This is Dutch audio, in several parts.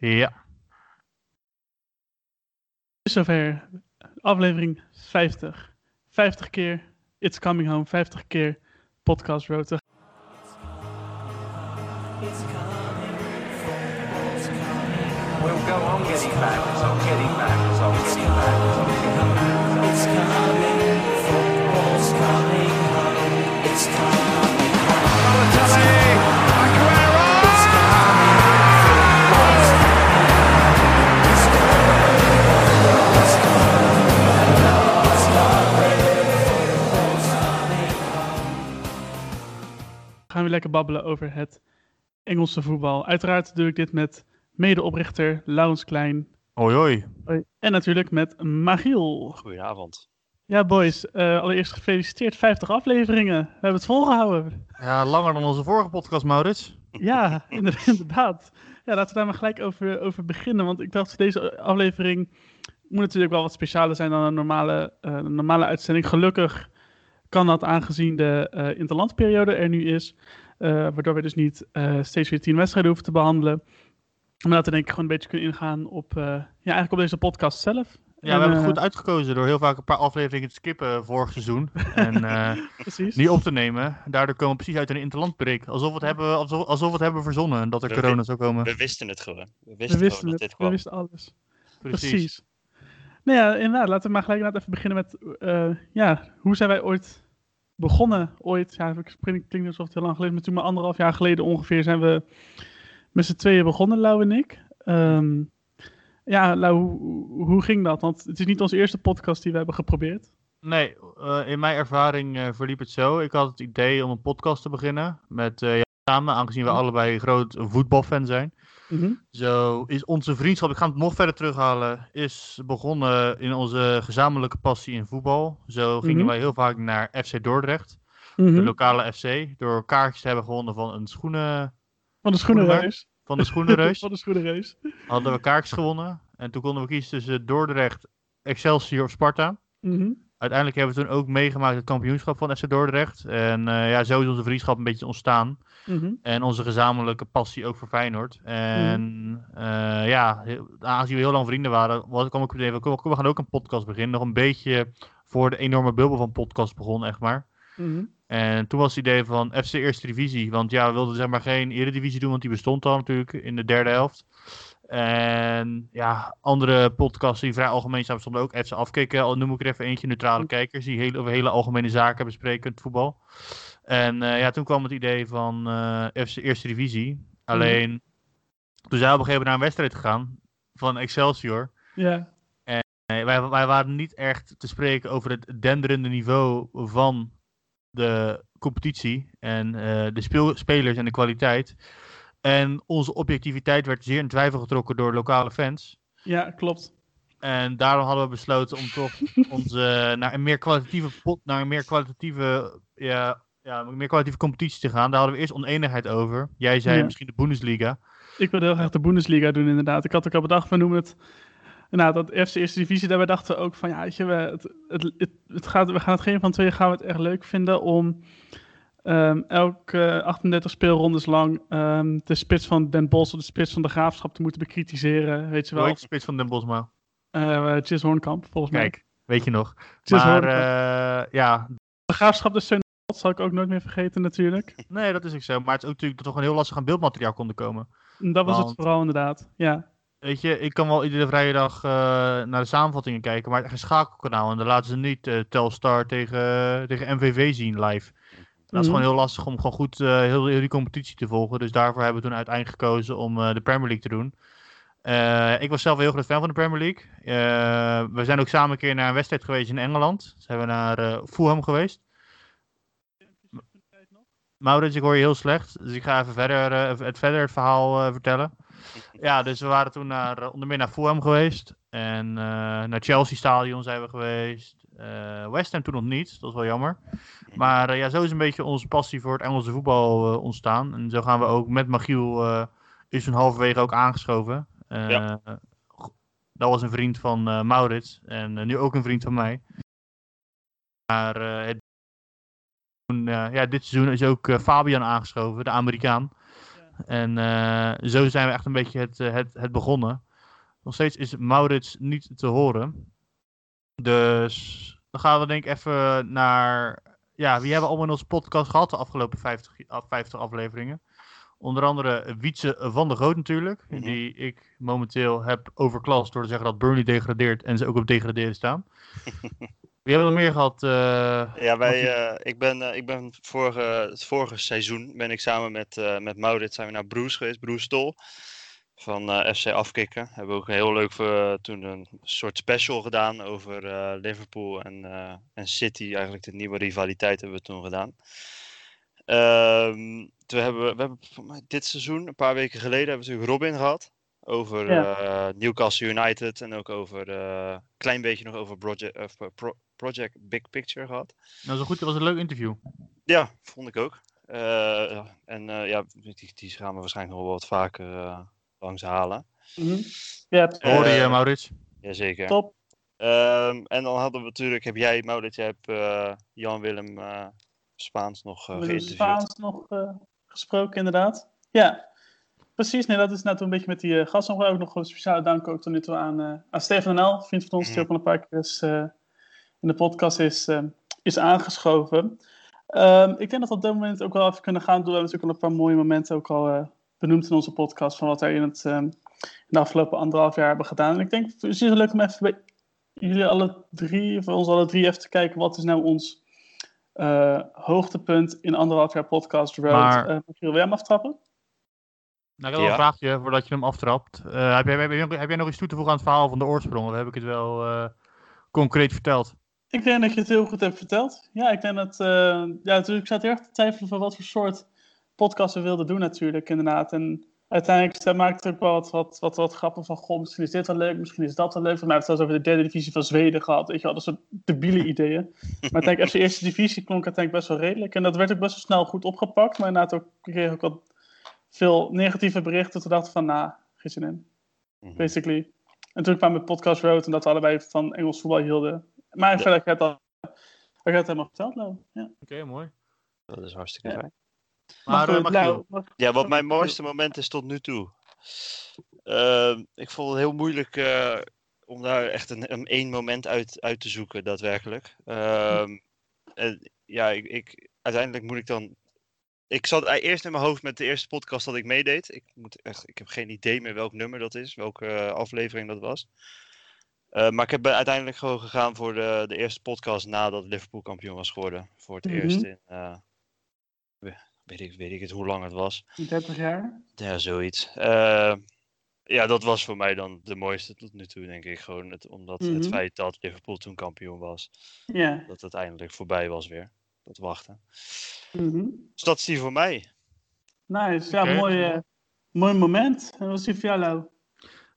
Ja. is zover. Aflevering 50. 50 keer It's Coming Home. 50 keer Podcast Road. We'll go on getting back, gaan we lekker babbelen over het Engelse voetbal. Uiteraard doe ik dit met medeoprichter Laurens Klein. Hoi hoi. Hoi. En natuurlijk met Magiel. Goedenavond. Ja, boys. eh, allereerst gefeliciteerd. 50 afleveringen. We hebben het volgehouden. Ja, langer dan onze vorige podcast, Maurits. Ja, inder- inderdaad. Ja, laten we daar maar gelijk over, over beginnen. Want ik dacht, deze aflevering moet natuurlijk wel wat specialer zijn dan een normale, eh, een normale uitzending. Gelukkig kan dat aangezien de eh interlandperiode er nu is. eh, waardoor we dus niet eh, steeds weer tien wedstrijden hoeven te behandelen. Maar dat we denk ik gewoon een beetje kunnen ingaan op, eh, ja, eigenlijk op deze podcast zelf. Ja, En, we hebben het goed uitgekozen door heel vaak een paar afleveringen te skippen vorig seizoen. en eh, Precies. niet op te nemen. Daardoor komen we precies uit een interlandbreak. Alsof we het hebben, alsof, alsof we het hebben verzonnen dat er We corona zou komen. We wisten het gewoon. We we wisten, gewoon dat het. dit We kwam. wisten alles. Precies. Precies. Nou ja, inderdaad. Laten we maar gelijk even beginnen met, eh, ja, hoe zijn wij ooit begonnen? Ooit, ja, ik klinkt alsof het heel lang geleden is, maar toen maar anderhalf jaar geleden ongeveer zijn we met z'n tweeën begonnen, Lau en ik. Ehm, ja, Lau, hoe, hoe ging dat? Want het is niet onze eerste podcast die we hebben geprobeerd. Nee, eh, in mijn ervaring eh, verliep het zo. Ik had het idee om een podcast te beginnen met eh, jou samen, aangezien we Mhm. allebei groot voetbalfan zijn. Mhm. Zo is onze vriendschap, ik ga het nog verder terughalen, is begonnen in onze gezamenlijke passie in voetbal. Zo gingen Mhm. wij heel vaak naar FC Dordrecht, Mhm. de lokale FC, door kaartjes te hebben gewonnen van een schoenen, Van de schoenenreus. van de schoenenreus. Van de schoenenreus. hadden we kaartjes gewonnen. En toen konden we kiezen tussen Dordrecht, Excelsior of Sparta. Mhm. Uiteindelijk hebben we toen ook meegemaakt het kampioenschap van FC Dordrecht. En eh, ja, zo is onze vriendschap een beetje ontstaan. Mhm. En onze gezamenlijke passie ook voor Feyenoord. En eh, ja, aangezien we heel lang vrienden waren, was, kwam ik op het idee van, kom, we gaan ook een podcast beginnen. Nog een beetje voor de enorme bubbel van podcast begon, echt maar. Mhm. En toen was het idee van FC Eerste Divisie. Want ja, we wilden zeg maar geen Eredivisie doen, want die bestond al natuurlijk in de derde helft. En ja, andere podcasts die vrij algemeen zijn, stonden ook FC Afkikken. Al noem ik er even eentje, neutrale kijkers, die hele, over hele algemene zaken bespreken het voetbal. En eh, ja, toen kwam het idee van eh, FC Eerste Divisie. Alleen, toen zijn we op een gegeven moment naar een wedstrijd gegaan van Excelsior. Ja. Nee, wij, wij waren niet echt te spreken over het denderende niveau van de competitie en eh, de speel- spelers en de kwaliteit. En onze objectiviteit werd zeer in twijfel getrokken door lokale fans. ja, klopt. En daarom hadden we besloten om toch onze, naar een meer kwalitatieve pot, naar een meer kwalitatieve, ja, ja, een meer kwalitatieve competitie te gaan. Daar hadden we eerst oneenigheid over. Jij zei Ja. misschien de Bundesliga. Ik wilde heel graag de Bundesliga doen, inderdaad. Ik had ook al bedacht, we noemen het. Nou, dat FC Eerste Divisie, daarbij dachten we ook van, ja, weet je, we, het, het, het, het gaat, we gaan het geen van twee gaan we het echt leuk vinden om ehm, elke 38 speelrondes lang ehm, de spits van Den Bosch of de spits van de Graafschap te moeten bekritiseren, weet je wel. de spits van Den Bosma? Eh Chis Hoornkamp, volgens mij. Kijk, weet je nog. Chis Maar eh, ja, De Graafschap, de steun, dat zal ik ook nooit meer vergeten natuurlijk. Nee, dat is ook zo. Maar het is ook natuurlijk dat we gewoon heel lastig aan beeldmateriaal konden komen. En dat was het vooral inderdaad, ja. Weet je, ik kan wel iedere vrije dag eh, naar de samenvattingen kijken, maar het is geen schakelkanaal. En dan laten ze niet eh, Telstar tegen, tegen MVV zien live. Dat is Mhm. gewoon heel lastig om gewoon goed eh, heel, heel die competitie te volgen. Dus daarvoor hebben we toen uiteindelijk gekozen om eh, de Premier League te doen. Eh, ik was zelf een heel groot fan van de Premier League. Eh, we zijn ook samen een keer naar een wedstrijd geweest in Engeland. Zijn we naar eh, Fulham geweest. Maurits, ik hoor je heel slecht. Dus ik ga even verder het, verder het verhaal eh, vertellen. Ja, dus we waren toen naar, onder meer naar Fulham geweest. En eh, naar Chelsea Stadion zijn we geweest. Eh West Ham toen nog niet, dat is wel jammer. Maar eh, ja, zo is een beetje onze passie voor het Engelse voetbal eh, ontstaan. En zo gaan we ook met Magiel, eh, is toen halverwege ook aangeschoven. Eh, Ja. Dat was een vriend van eh, Maurits en nu ook een vriend van mij. Maar het ja, dit seizoen is ook eh, Fabian aangeschoven, de Amerikaan. En eh, zo zijn we echt een beetje het, het, het begonnen. Nog steeds is Maurits niet te horen. Dus dan gaan we denk ik even naar... Ja, wie hebben allemaal in onze podcast gehad de afgelopen 50, af- 50 afleveringen? Onder andere Wietse van der Goot natuurlijk. Mhm. Die ik momenteel heb overklast door te zeggen dat Burnley degradeert. En ze ook op degraderen staan. Wie hebben we nog meer gehad? eh, Ja, wij, eh, ik ben, eh, ik ben vorige, het vorige seizoen ben ik samen met, eh met Maurits zijn we naar Broes geweest, Broes. Van eh, FC Afkikken. Hebben we ook heel leuk eh, toen een soort special gedaan over eh, Liverpool en, en City. Eigenlijk de nieuwe rivaliteit hebben we toen gedaan. Ehm, toen hebben we, we hebben dit seizoen, een paar weken geleden, hebben we natuurlijk Robin gehad. Over Ja. Newcastle United en ook over een klein beetje nog over Project, Pro- Project Big Picture gehad. Nou, zo goed, dat was een leuk interview. Ja, vond ik ook. En ja, die, die gaan we waarschijnlijk nog wel wat vaker langs halen. Mhm. Ja, Hoorde je, Eh, Maurits? Jazeker. top. Ehm, en dan hadden we natuurlijk, heb jij, Maurits, jij hebt eh, Jan-Willem eh, Spaans nog uh, geïnterviewd. Spaans nog eh, gesproken, inderdaad. Ja, precies. Nee, dat is net een beetje met die uh, gasten. Nog ook nog een speciale dank ook tot nu toe aan, uh, aan Steven NL, vriend van ons, die Mhm. ook al een paar keer is, uh, in de podcast is, uh, is aangeschoven. Um, ik denk dat we op dit moment ook wel even kunnen gaan doen. We hebben natuurlijk al een paar mooie momenten ook al uh, benoemd in onze podcast van wat wij in, het, um, in de afgelopen anderhalf jaar hebben gedaan. En ik denk, het is heel leuk om even bij jullie alle drie, voor ons alle drie even te kijken, wat is nou ons uh, hoogtepunt in anderhalf jaar podcast road. Maar- Uh, wil jij hem aftrappen? Nou, ik heb wel Ja. een vraagje voordat je hem aftrapt. Eh, heb, jij, heb, jij, heb jij nog iets toe te voegen aan het verhaal van de oorsprong? Dan heb ik het wel eh, concreet verteld. Ik denk dat je het heel goed hebt verteld. Ja, ik denk dat. Uh, ja, natuurlijk zat heel erg te twijfelen van wat voor soort podcast we wilden doen, natuurlijk, inderdaad. En uiteindelijk maakte ik ook wel wat, wat, wat, wat grappen van. Goh, misschien is dit wel leuk, misschien is dat wel leuk. Voor mij hebben het zelfs over de derde divisie van Zweden gehad. Weet je wel, dat soort debiele ideeën. Maar uiteindelijk, FC Eerste Divisie klonk uiteindelijk best wel redelijk. En dat werd ook best wel snel goed opgepakt. Maar inderdaad, ook, ik kreeg ook wat veel negatieve berichten. Toen dacht ik van, nou, geen zin in. Mhm. basically. En toen kwam met Podcast Road en dat we allebei van Engels voetbal hielden. Maar Ja. verder, ik heb het al ik heb het helemaal verteld, Lau. Ja. Oké, mooi. Dat is hartstikke Ja. Maar, eh, mag- Ja, wat mijn mooiste moment is tot nu toe. Ehm, ik vond het heel moeilijk eh, om daar echt een, een één moment uit, uit te zoeken, daadwerkelijk. Ehm, en ja, ik, ik, uiteindelijk moet ik dan. Ik zat e- eerst in mijn hoofd met de eerste podcast dat ik meedeed. Ik, moet echt, ik heb geen idee meer welk nummer dat is, welke eh, aflevering dat was. Eh, maar ik heb uiteindelijk gewoon gegaan voor de, de eerste podcast nadat Liverpool kampioen was geworden. Voor het Mhm. eerst in. We- weet, ik, weet ik het hoe lang het was. 30 jaar. Ja, zoiets. Eh, ja, dat was voor mij dan de mooiste tot nu toe, denk ik. Gewoon het, omdat het Mhm. feit dat Liverpool toen kampioen was, Ja. dat het eindelijk voorbij was weer. Dat wachten. Mhm. Dus dat is die voor mij. Nice. Ja, mooi, eh, mooi moment. En wat is die voor jou, Lau?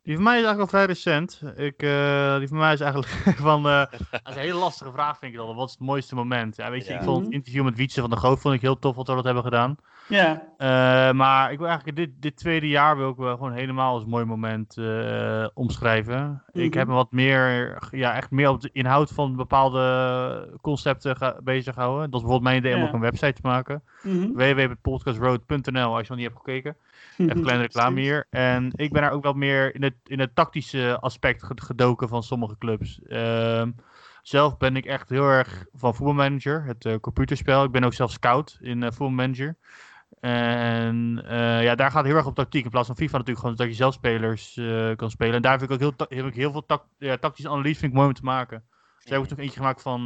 Die van mij is eigenlijk al vrij recent. Ik, eh, die van mij is eigenlijk van. eh, dat is een hele lastige vraag, vind ik dan. Wat is het mooiste moment? Ja, weet je, Ja. ik vond het interview met Wietse van de Goof vond ik heel tof wat we dat hebben gedaan. Ja. Eh, maar ik wil eigenlijk dit, dit tweede jaar wil ik wel gewoon helemaal als mooi moment eh, omschrijven. Ik Mhm. heb me wat meer, ja, echt meer op de inhoud van bepaalde concepten ga- bezig gehouden. Dat is bijvoorbeeld mijn idee om Ja. ook een website te maken. Mhm. www.podcastroad.nl als je nog niet hebt gekeken. Even een kleine reclame hier. En ik ben daar ook wat meer in het, in het tactische aspect ged- gedoken van sommige clubs. Ehm, zelf ben ik echt heel erg van voetbalmanager, het eh, computerspel. Ik ben ook zelf scout in eh voetbalmanager. En eh, ja, daar gaat het heel erg op tactiek. In plaats van FIFA natuurlijk gewoon dat je zelf spelers kan spelen. En daar vind ik ook heel, heb ik heel veel tac- ja, tactische analyse vind ik mooi om te maken. Dus heb ik ook eentje gemaakt van,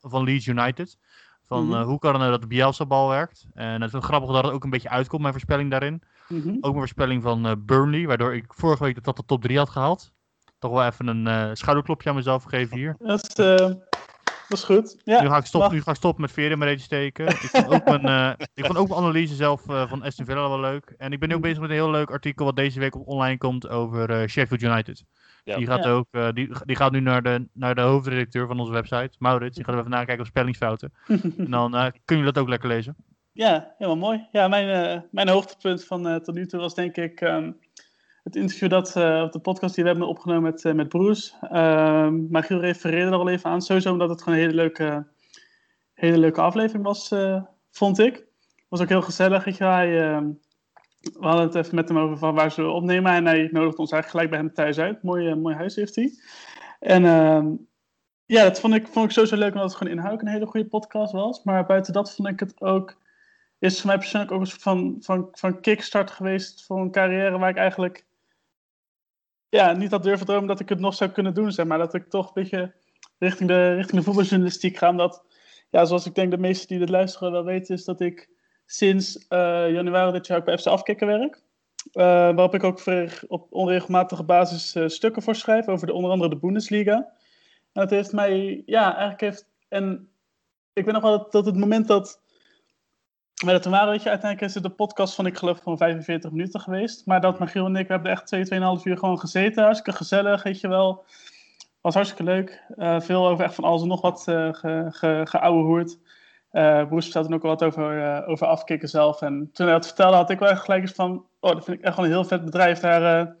van Leeds United. Van Mhm. eh, hoe kan het nou dat de Bielsa-bal werkt. En het is wel grappig dat het ook een beetje uitkomt, mijn voorspelling daarin. Mhm. Ook mijn voorspelling van eh, Burnley, waardoor ik vorige week dat dat de top 3 had gehaald. Toch wel even een eh, schouderklopje aan mezelf geven hier. Dat, is, dat is goed. Ja. nu, ga ik mag. nu ga ik stoppen met in mijn reet steken. ik, vond ook mijn, ik vond ook mijn analyse zelf van Aston Villa wel leuk. En ik ben nu ook bezig met een heel leuk artikel wat deze week op online komt over Sheffield United. Ja. Die, gaat Ja. ook, eh, die, die gaat nu naar de, naar de hoofdredacteur van onze website, Maurits. Die gaat even nakijken op spellingsfouten. En dan eh, kunnen jullie dat ook lekker lezen. Ja, helemaal mooi. Ja, mijn, eh, mijn hoogtepunt van eh, tot nu toe was denk ik ehm, het interview dat, eh, of de podcast die we hebben opgenomen met, eh met Broes. Ehm maar Giel refereerde er al even aan. Sowieso omdat het gewoon een hele leuke, hele leuke aflevering was, eh, vond ik. Was ook heel gezellig. Weet je, hij, ehm, we hadden het even met hem over van waar ze opnemen. En hij nodigt ons eigenlijk gelijk bij hem thuis uit. Mooi, eh, mooi huis heeft hij. En ehm, ja, dat vond ik, vond ik sowieso leuk omdat het gewoon inhoudelijk een hele goede podcast was. Maar buiten dat vond ik het ook... Is voor mij persoonlijk ook een soort van, van, van kickstart geweest voor een carrière waar ik eigenlijk... Ja, niet had durven dromen dat ik het nog zou kunnen doen, zeg maar. Dat ik toch een beetje richting de, richting de voetbaljournalistiek ga. Omdat, ja, zoals ik denk de meesten die dit luisteren wel weten, is dat ik sinds eh, januari dit jaar ook bij FC Afkikken werk. Eh, waarop ik ook op onregelmatige basis eh, stukken voor schrijf over de, onder andere de Bundesliga. En dat heeft mij, ja, eigenlijk heeft. En ik weet nog wel dat, het moment dat. Maar dat toen waren, weet je, uiteindelijk is het de podcast van, ik geloof, van 45 minuten geweest. Maar dat Magiel en ik, we hebben echt 2, 2,5 uur gewoon gezeten. Hartstikke gezellig, weet je wel. Was hartstikke leuk. Veel over echt van alles en nog wat ge, ge, geouwehoerd. Eh Broes vertelde ook wel wat over, eh, over afkicken zelf. En toen hij dat vertelde, had ik wel echt gelijk eens van... Oh, dat vind ik echt wel een heel vet bedrijf. Daar, eh,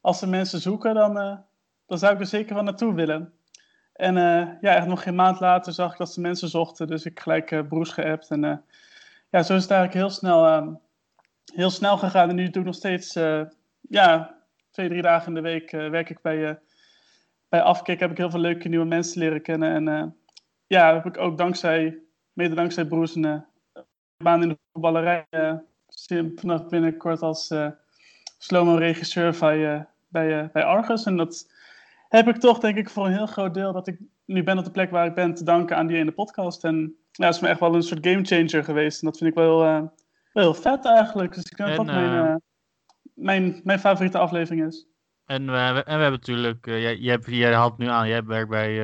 als ze mensen zoeken, dan, dan zou ik er zeker van naartoe willen. En ja, echt nog geen maand later zag ik dat ze mensen zochten. Dus ik gelijk Broes geappt. En ja, zo is het eigenlijk heel snel, eh, heel snel gegaan. En nu doe ik nog steeds... ja, twee, drie dagen in de week werk ik bij... bij Afkik heb ik heel veel leuke nieuwe mensen leren kennen. En ja, heb ik ook dankzij, mede dankzij Broes een eh, baan in de voetballerij. eh, vanaf binnenkort als eh slow-mo regisseur bij, bij, bij Argus. En dat heb ik toch, denk ik, voor een heel groot deel dat ik nu ben op de plek waar ik ben te danken aan die ene podcast. En ja, het is me echt wel een soort gamechanger geweest. En dat vind ik wel, wel heel vet eigenlijk. Dus ik denk dat mijn, mijn, mijn favoriete aflevering is. En we, hebben- en we hebben natuurlijk, jij, jij, jij haalt nu aan, jij werkt bij,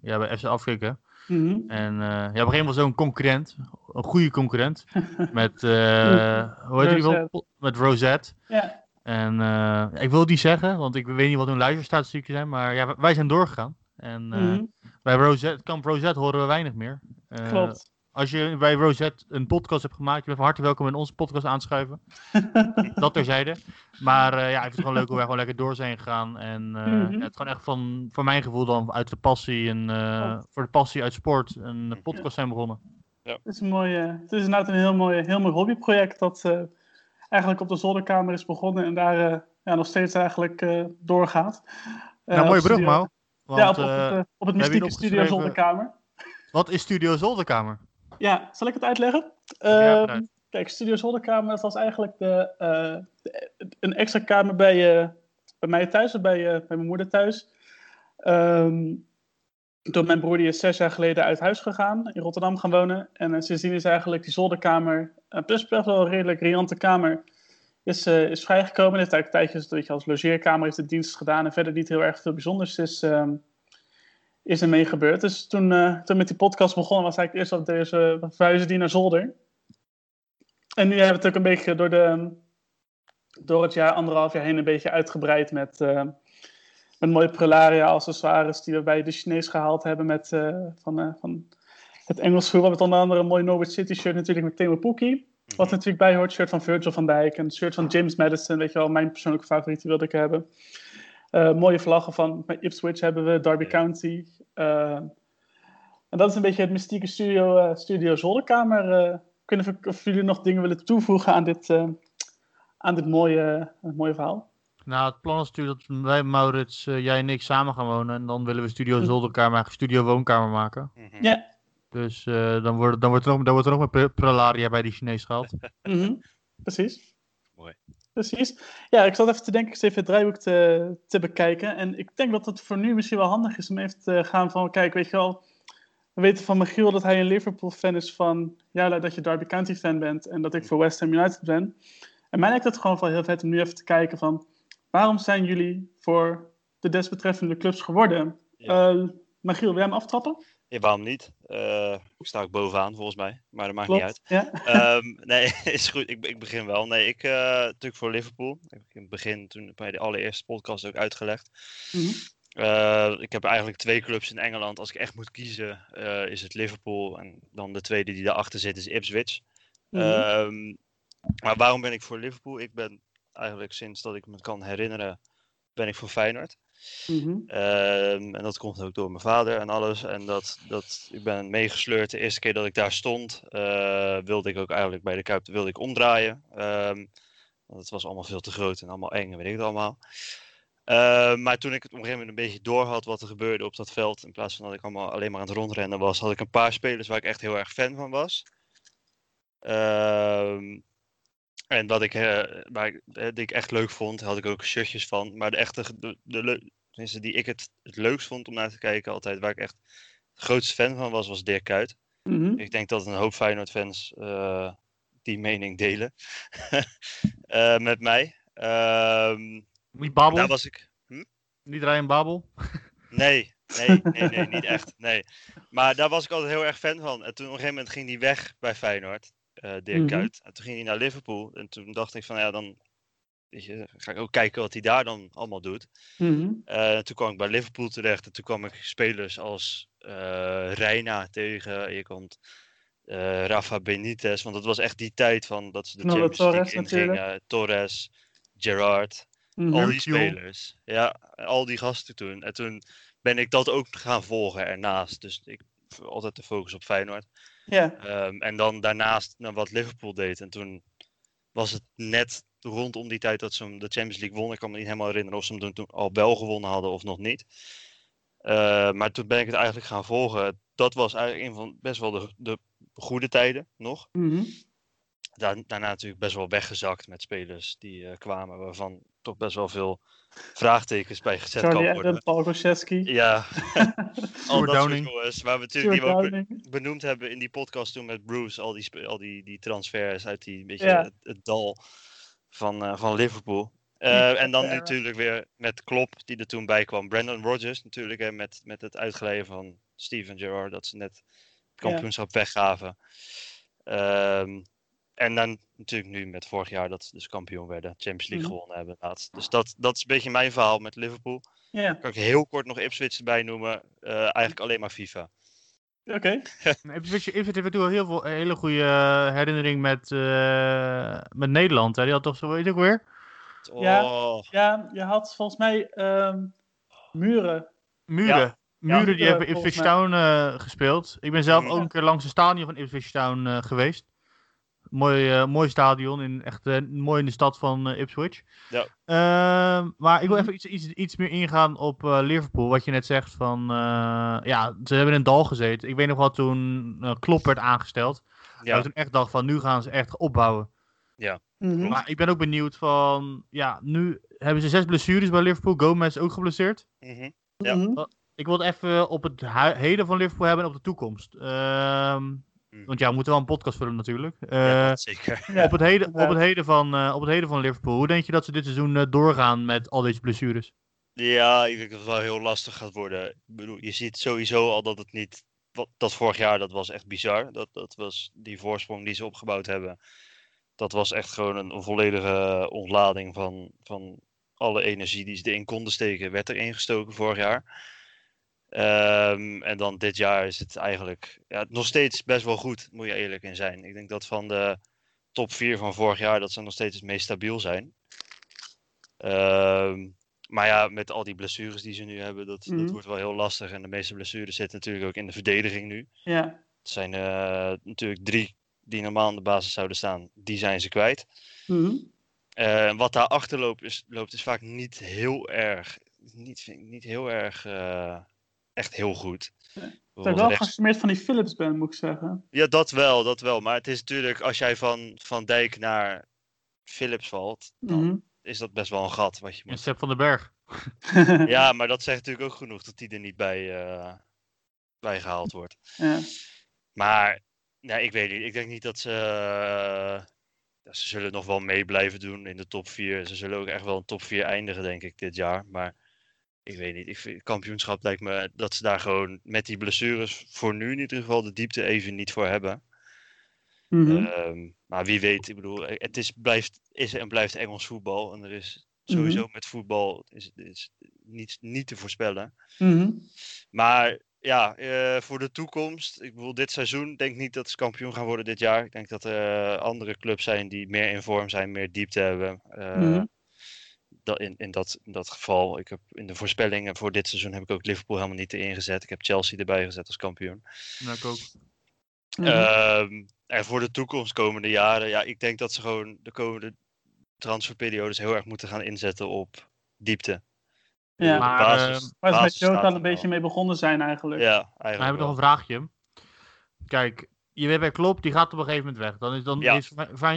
ja, bij FC Afrika. Mhm. En eh ja, op een gegeven moment zo'n concurrent, een goede concurrent, met, eh hoe heet die wel? Rosette. Met Rosette. Ja, En eh, ik wil het niet zeggen, want ik weet niet wat hun luisterstatistieken zijn, maar ja, wij zijn doorgegaan. En eh, mhm. bij Rosette, kamp Rosette horen we weinig meer. Eh, klopt. Als je bij Rosette een podcast hebt gemaakt, je bent van harte welkom in onze podcast aanschuiven. dat terzijde. Maar eh, ja, ik vind het gewoon leuk hoe wij gewoon lekker door zijn gegaan. En eh, Mhm. ja, het gewoon echt van, voor mijn gevoel dan uit de passie en eh, Klopt. voor de passie uit sport een podcast zijn begonnen. Het is, een mooie, het is inderdaad een heel mooi, heel mooi hobbyproject dat eh, eigenlijk op de zolderkamer is begonnen en daar eh, ja, nog steeds eigenlijk eh, doorgaat. Nou, mooie op brug. Want, ja, op, op, eh, het, op mystieke studio zolderkamer. wat is Studio Zolderkamer? Ja, zal ik het uitleggen? Ja, Ehm, kijk, Studio Zolderkamer dat was eigenlijk de, eh, de- een extra kamer bij, eh, bij mij thuis, of bij, eh, bij mijn moeder thuis. Ehm, toen mijn broer die is zes jaar geleden uit huis gegaan, in Rotterdam gaan wonen. En sindsdien is eigenlijk die zolderkamer, uh, best best wel een redelijk riante kamer, is, is vrijgekomen. Heeft eigenlijk tijdjes weet je, als logeerkamer heeft de dienst gedaan en verder niet heel erg veel bijzonders is, ehm, is er mee gebeurd. Dus toen, eh, toen met die podcast begonnen was eigenlijk eerst dat deze we verhuizen die naar zolder. En nu hebben we het ook een beetje door, de, door het jaar, anderhalf jaar heen, een beetje uitgebreid met, met mooie prelaria accessoires die we bij de Chinees gehaald hebben met, eh, van, van het Engels voetbal. Met onder andere een mooi Norwich City shirt natuurlijk met Timo Pukki. Wat er natuurlijk bij hoort, shirt van Virgil van Dijk, een shirt van James Madison, weet je wel, mijn persoonlijke favoriet, die wilde ik hebben. Eh, mooie vlaggen van Ipswich hebben we, Derby County. Eh, en dat is een beetje het mystieke studio, eh, studio zolderkamer. eh. weet niet of, jullie nog dingen willen toevoegen aan dit, eh, aan dit mooie, uh, mooie verhaal. Nou, het plan is natuurlijk dat wij, Maurits, uh, jij en ik samen gaan wonen. En dan willen we Studio Zolderkamer, Studio Woonkamer maken. Mhm. Ja. Dus uh, dan, wordt, dan, wordt er nog, dan wordt er nog meer prelaria bij die Chinees gehaald. mm -hmm. Precies. Mooi. Precies. Ja, ik zat even te denken, ik even het draaiboek te, te bekijken. En ik denk dat het voor nu misschien wel handig is om even te gaan van, kijk, weet je wel... We weten van Michiel dat hij een Liverpool-fan is van... Ja, dat je Derby County-fan bent en dat ik voor West Ham United ben. En mij lijkt het gewoon wel heel vet om nu even te kijken van... Waarom zijn jullie voor de desbetreffende clubs geworden? Ja. Uh, Michiel, wil jij hem aftrappen? Ja, waarom niet? Uh, ik sta ook bovenaan volgens mij, maar dat maakt Klopt, niet uit. Ja. um, nee, is goed. Ik, ik, begin wel. Nee, ik uh, natuurlijk voor Liverpool. Ik in het begin toen bij de allereerste podcast ook uitgelegd. Mm -hmm. uh, ik heb eigenlijk twee clubs in Engeland. Als ik echt moet kiezen, is het Liverpool en dan de tweede die daarachter zit is Ipswich. Mm -hmm. um, maar waarom ben ik voor Liverpool? Ik ben eigenlijk sinds dat ik me kan herinneren, ben ik voor Feyenoord. Mm -hmm. um, en dat komt ook door mijn vader en alles. En dat, dat, ik ben meegesleurd. De eerste keer dat ik daar stond, uh, wilde ik ook eigenlijk bij de Kuip wilde ik omdraaien. Um, Want het was allemaal veel te groot en allemaal eng en weet ik het allemaal. Eh, maar toen ik het op een gegeven moment een beetje door had wat er gebeurde op dat veld, in plaats van dat ik allemaal alleen maar aan het rondrennen was, had ik een paar spelers waar ik echt heel erg fan van was. Ehm, en wat ik, eh, waar ik, eh, die ik echt leuk vond, had ik ook shirtjes van. Maar de echte, de, de, die ik het, het leukst vond om naar te kijken altijd, waar ik echt de grootste fan van was, was Dirk Kuyt. Mhm. Ik denk dat een hoop Feyenoord-fans eh, die mening delen met mij. Ehm, Niet Babel? daar was ik. Hm? Niet Ryan Babel? Nee, nee, nee, nee, niet echt. Nee. Maar daar was ik altijd heel erg fan van. En toen op een gegeven moment ging hij weg bij Feyenoord, eh Dirk. Kuyt. En toen ging hij naar Liverpool. En toen dacht ik van ja, dan weet je, ga ik ook kijken wat hij daar dan allemaal doet. Mhm. Eh, toen kwam ik bij Liverpool terecht en toen kwam ik spelers als eh Reina tegen. Je komt eh, Rafa Benitez, want dat was echt die tijd van dat ze de Champions League Torres ingingen. Torres, Gerrard, Mhm. al die spelers. Ja, al die gasten toen. En toen ben ik dat ook gaan volgen ernaast. Dus ik altijd de focus op Feyenoord. Ja. Ehm, en dan daarnaast naar wat Liverpool deed. En toen was het net rondom die tijd dat ze hem de Champions League wonnen. Ik kan me niet helemaal herinneren of ze hem toen, al wel gewonnen hadden of nog niet. Eh, maar toen ben ik het eigenlijk gaan volgen. Dat was eigenlijk een van best wel de, de goede tijden nog. Daar, daarna natuurlijk best wel weggezakt met spelers die eh, kwamen. Waarvan toch best wel veel vraagtekens bij gezet Charlie kan worden. Adam, Paul. Ja, al dat soort Downing. jongens. Waar we natuurlijk die we ook benoemd hebben in die podcast toen met Bruce. Al die, al die, die transfers uit die, beetje Ja. het, het dal van, eh, van Liverpool. Eh, en dan Ja. natuurlijk weer met Klopp die er toen bij kwam. Brandon Rodgers natuurlijk. Hè, met, met het uitglijden van Steven Gerrard. Dat ze net het Ja. kampioenschap weggaven. Ehm, en dan natuurlijk nu met vorig jaar dat ze dus kampioen werden. Champions League Mhm. gewonnen hebben laatst. Dus dat, dat is een beetje mijn verhaal met Liverpool. Ja, Kan ik heel kort nog Ipswich erbij noemen. Eh, eigenlijk alleen maar FIFA. oké. Ipswich Ipswich heeft natuurlijk heel veel hele goede eh, herinnering met, eh, met Nederland. Hè? Die had toch zo, weet ook weer? Ja. Oh, Ja, je had volgens mij ehm, muren. Muren. Ja. Muren die hebben Ipswich. Town eh, gespeeld. Ik ben zelf Ja. ook een keer langs het stadion van Ipswich Town eh, geweest. Mooi, eh, mooi stadion, in, echt eh, mooi in de stad van eh, Ipswich. Ja. Ehm, maar ik wil Mhm. even iets, iets, iets meer ingaan op eh, Liverpool. Wat je net zegt van, eh, ja, ze hebben in het dal gezeten. Ik weet nog wel toen Klopp werd aangesteld. Dat ja. ik toen echt dacht van, nu gaan ze echt opbouwen. Mhm. Maar ik ben ook benieuwd van, ja, nu hebben ze zes blessures bij Liverpool. Gomez ook geblesseerd. mhm. Ja. Ik wil het even op het hu- heden van Liverpool hebben en op de toekomst. Ehm. Want ja, we moeten wel een podcast vullen natuurlijk. Ja, Eh, zeker. Op, het heden, op, het heden van, eh, op het heden van Liverpool, hoe denk je dat ze dit seizoen eh, doorgaan met al deze blessures? Ja, ik denk dat het wel heel lastig gaat worden. Ik bedoel, je ziet sowieso al dat het niet. Wat, dat vorig jaar, dat was echt bizar. Dat, dat was die voorsprong die ze opgebouwd hebben. Dat was echt gewoon een, een volledige ontlading van, van alle energie die ze erin konden steken, werd erin gestoken vorig jaar. Ehm, en dan dit jaar is het eigenlijk ja, nog steeds best wel goed, moet je eerlijk in zijn. Ik denk dat van de top 4 van vorig jaar, dat ze nog steeds het meest stabiel zijn. Ehm, maar ja, met al die blessures die ze nu hebben, dat, Mhm. dat wordt wel heel lastig. En de meeste blessures zitten natuurlijk ook in de verdediging nu. Ja. Het zijn eh, natuurlijk drie die normaal aan de basis zouden staan. Die zijn ze kwijt. Mhm. Eh, en wat daar achter loopt is, loopt is vaak niet heel erg, niet, niet heel erg, eh, echt heel goed. Dat ik wel rechts- gefascineerd van die Philips ben, moet ik zeggen. Ja, dat wel, dat wel. Maar het is natuurlijk, als jij van Van Dijk naar Philips valt, dan Mhm. is dat best wel een gat wat je En moet. Sepp van den Berg. Ja, maar dat zegt natuurlijk ook genoeg dat die er niet bij, eh, bij gehaald wordt. ja. Maar ja, ik weet niet. Ik denk niet dat ze. eh, ja, ze zullen nog wel mee blijven doen in de top 4. Ze zullen ook echt wel een top 4 eindigen, denk ik, dit jaar. Maar ik weet niet. Ik vind, kampioenschap lijkt me dat ze daar gewoon met die blessures voor nu in ieder geval de diepte even niet voor hebben. Mhm. Ehm, maar wie weet, ik bedoel, eh, het is, blijft, is en blijft Engels voetbal. En er is Mhm. sowieso met voetbal is, is niet, niet te voorspellen. Mhm. Maar ja, eh, voor de toekomst. Ik bedoel, dit seizoen denk ik niet dat ze kampioen gaan worden dit jaar. Ik denk dat er andere clubs zijn die meer in vorm zijn, meer diepte hebben. Mhm. Dat, in, in, dat, in dat geval, ik heb in de voorspellingen voor dit seizoen heb ik ook Liverpool helemaal niet erin gezet. Ik heb Chelsea erbij gezet als kampioen. Ja, ik ook. Mhm. Ehm, en voor de toekomst komende jaren, ja, ik denk dat ze gewoon de komende transferperiodes heel erg moeten gaan inzetten op diepte. Ja. Maar, basis, eh, Waar ze met Jota al er een beetje mee begonnen zijn eigenlijk. Ja, Maar eigenlijk heb ik nog een vraagje. Kijk, je weet bij Klopp, die gaat op een gegeven moment weg. Dan is, dan Ja.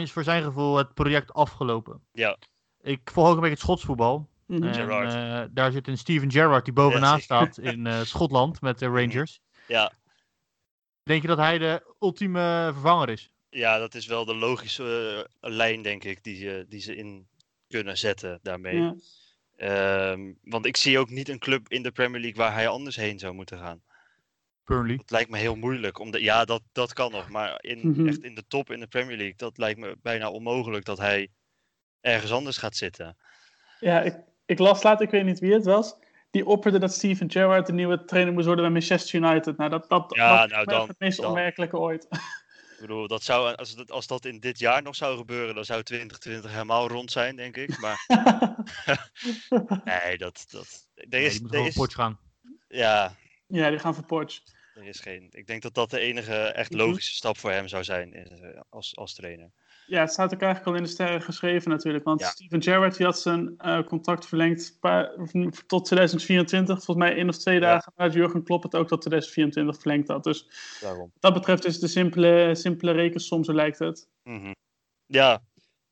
is voor zijn gevoel het project afgelopen. Ja. Ik volg ook een beetje het Schotsvoetbal. Mhm. En, Gerrard. eh, daar zit een Steven Gerrard die bovenaan staat in eh, Schotland met de Rangers. Ja. Denk je dat hij de ultieme vervanger is? ja, dat is wel de logische eh, lijn, denk ik, die, ze- die ze in kunnen zetten daarmee. Ja. Ehm, want ik zie ook niet een club in de Premier League waar hij anders heen zou moeten gaan. Burnley. Dat lijkt me heel moeilijk. Omdat, ja, dat, dat kan nog. Maar in, Mhm. echt in de top in de Premier League, dat lijkt me bijna onmogelijk dat hij ergens anders gaat zitten. Ja, ik, ik las laat, ik weet niet wie het was. Die opperde dat Steven Gerrard de nieuwe trainer moest worden bij Manchester United. Nou, dat, dat, Ja, dat nou dan- het meest dan. onwerkelijke ooit. Ik bedoel, dat zou, als, dat, als dat in dit jaar nog zou gebeuren, dan zou 2020 helemaal rond zijn, denk ik. Maar nee, dat. dat er is, potje gaan. ja, ja, die gaan voor Porsche. er is geen. Ik denk dat dat de enige echt Mhm. logische stap voor hem zou zijn eh, als, als trainer. Ja, het staat ook eigenlijk al in de sterren geschreven natuurlijk. Want Ja. Steven Gerrard die had zijn eh, contract verlengd pa- tot 2024. Volgens mij één of twee Ja. dagen nadat Jurgen Klopp het ook tot 2024 verlengd had. Dus Daarom. wat dat betreft is het de simpele, simpele rekensom, zo lijkt het. Mhm. Ja.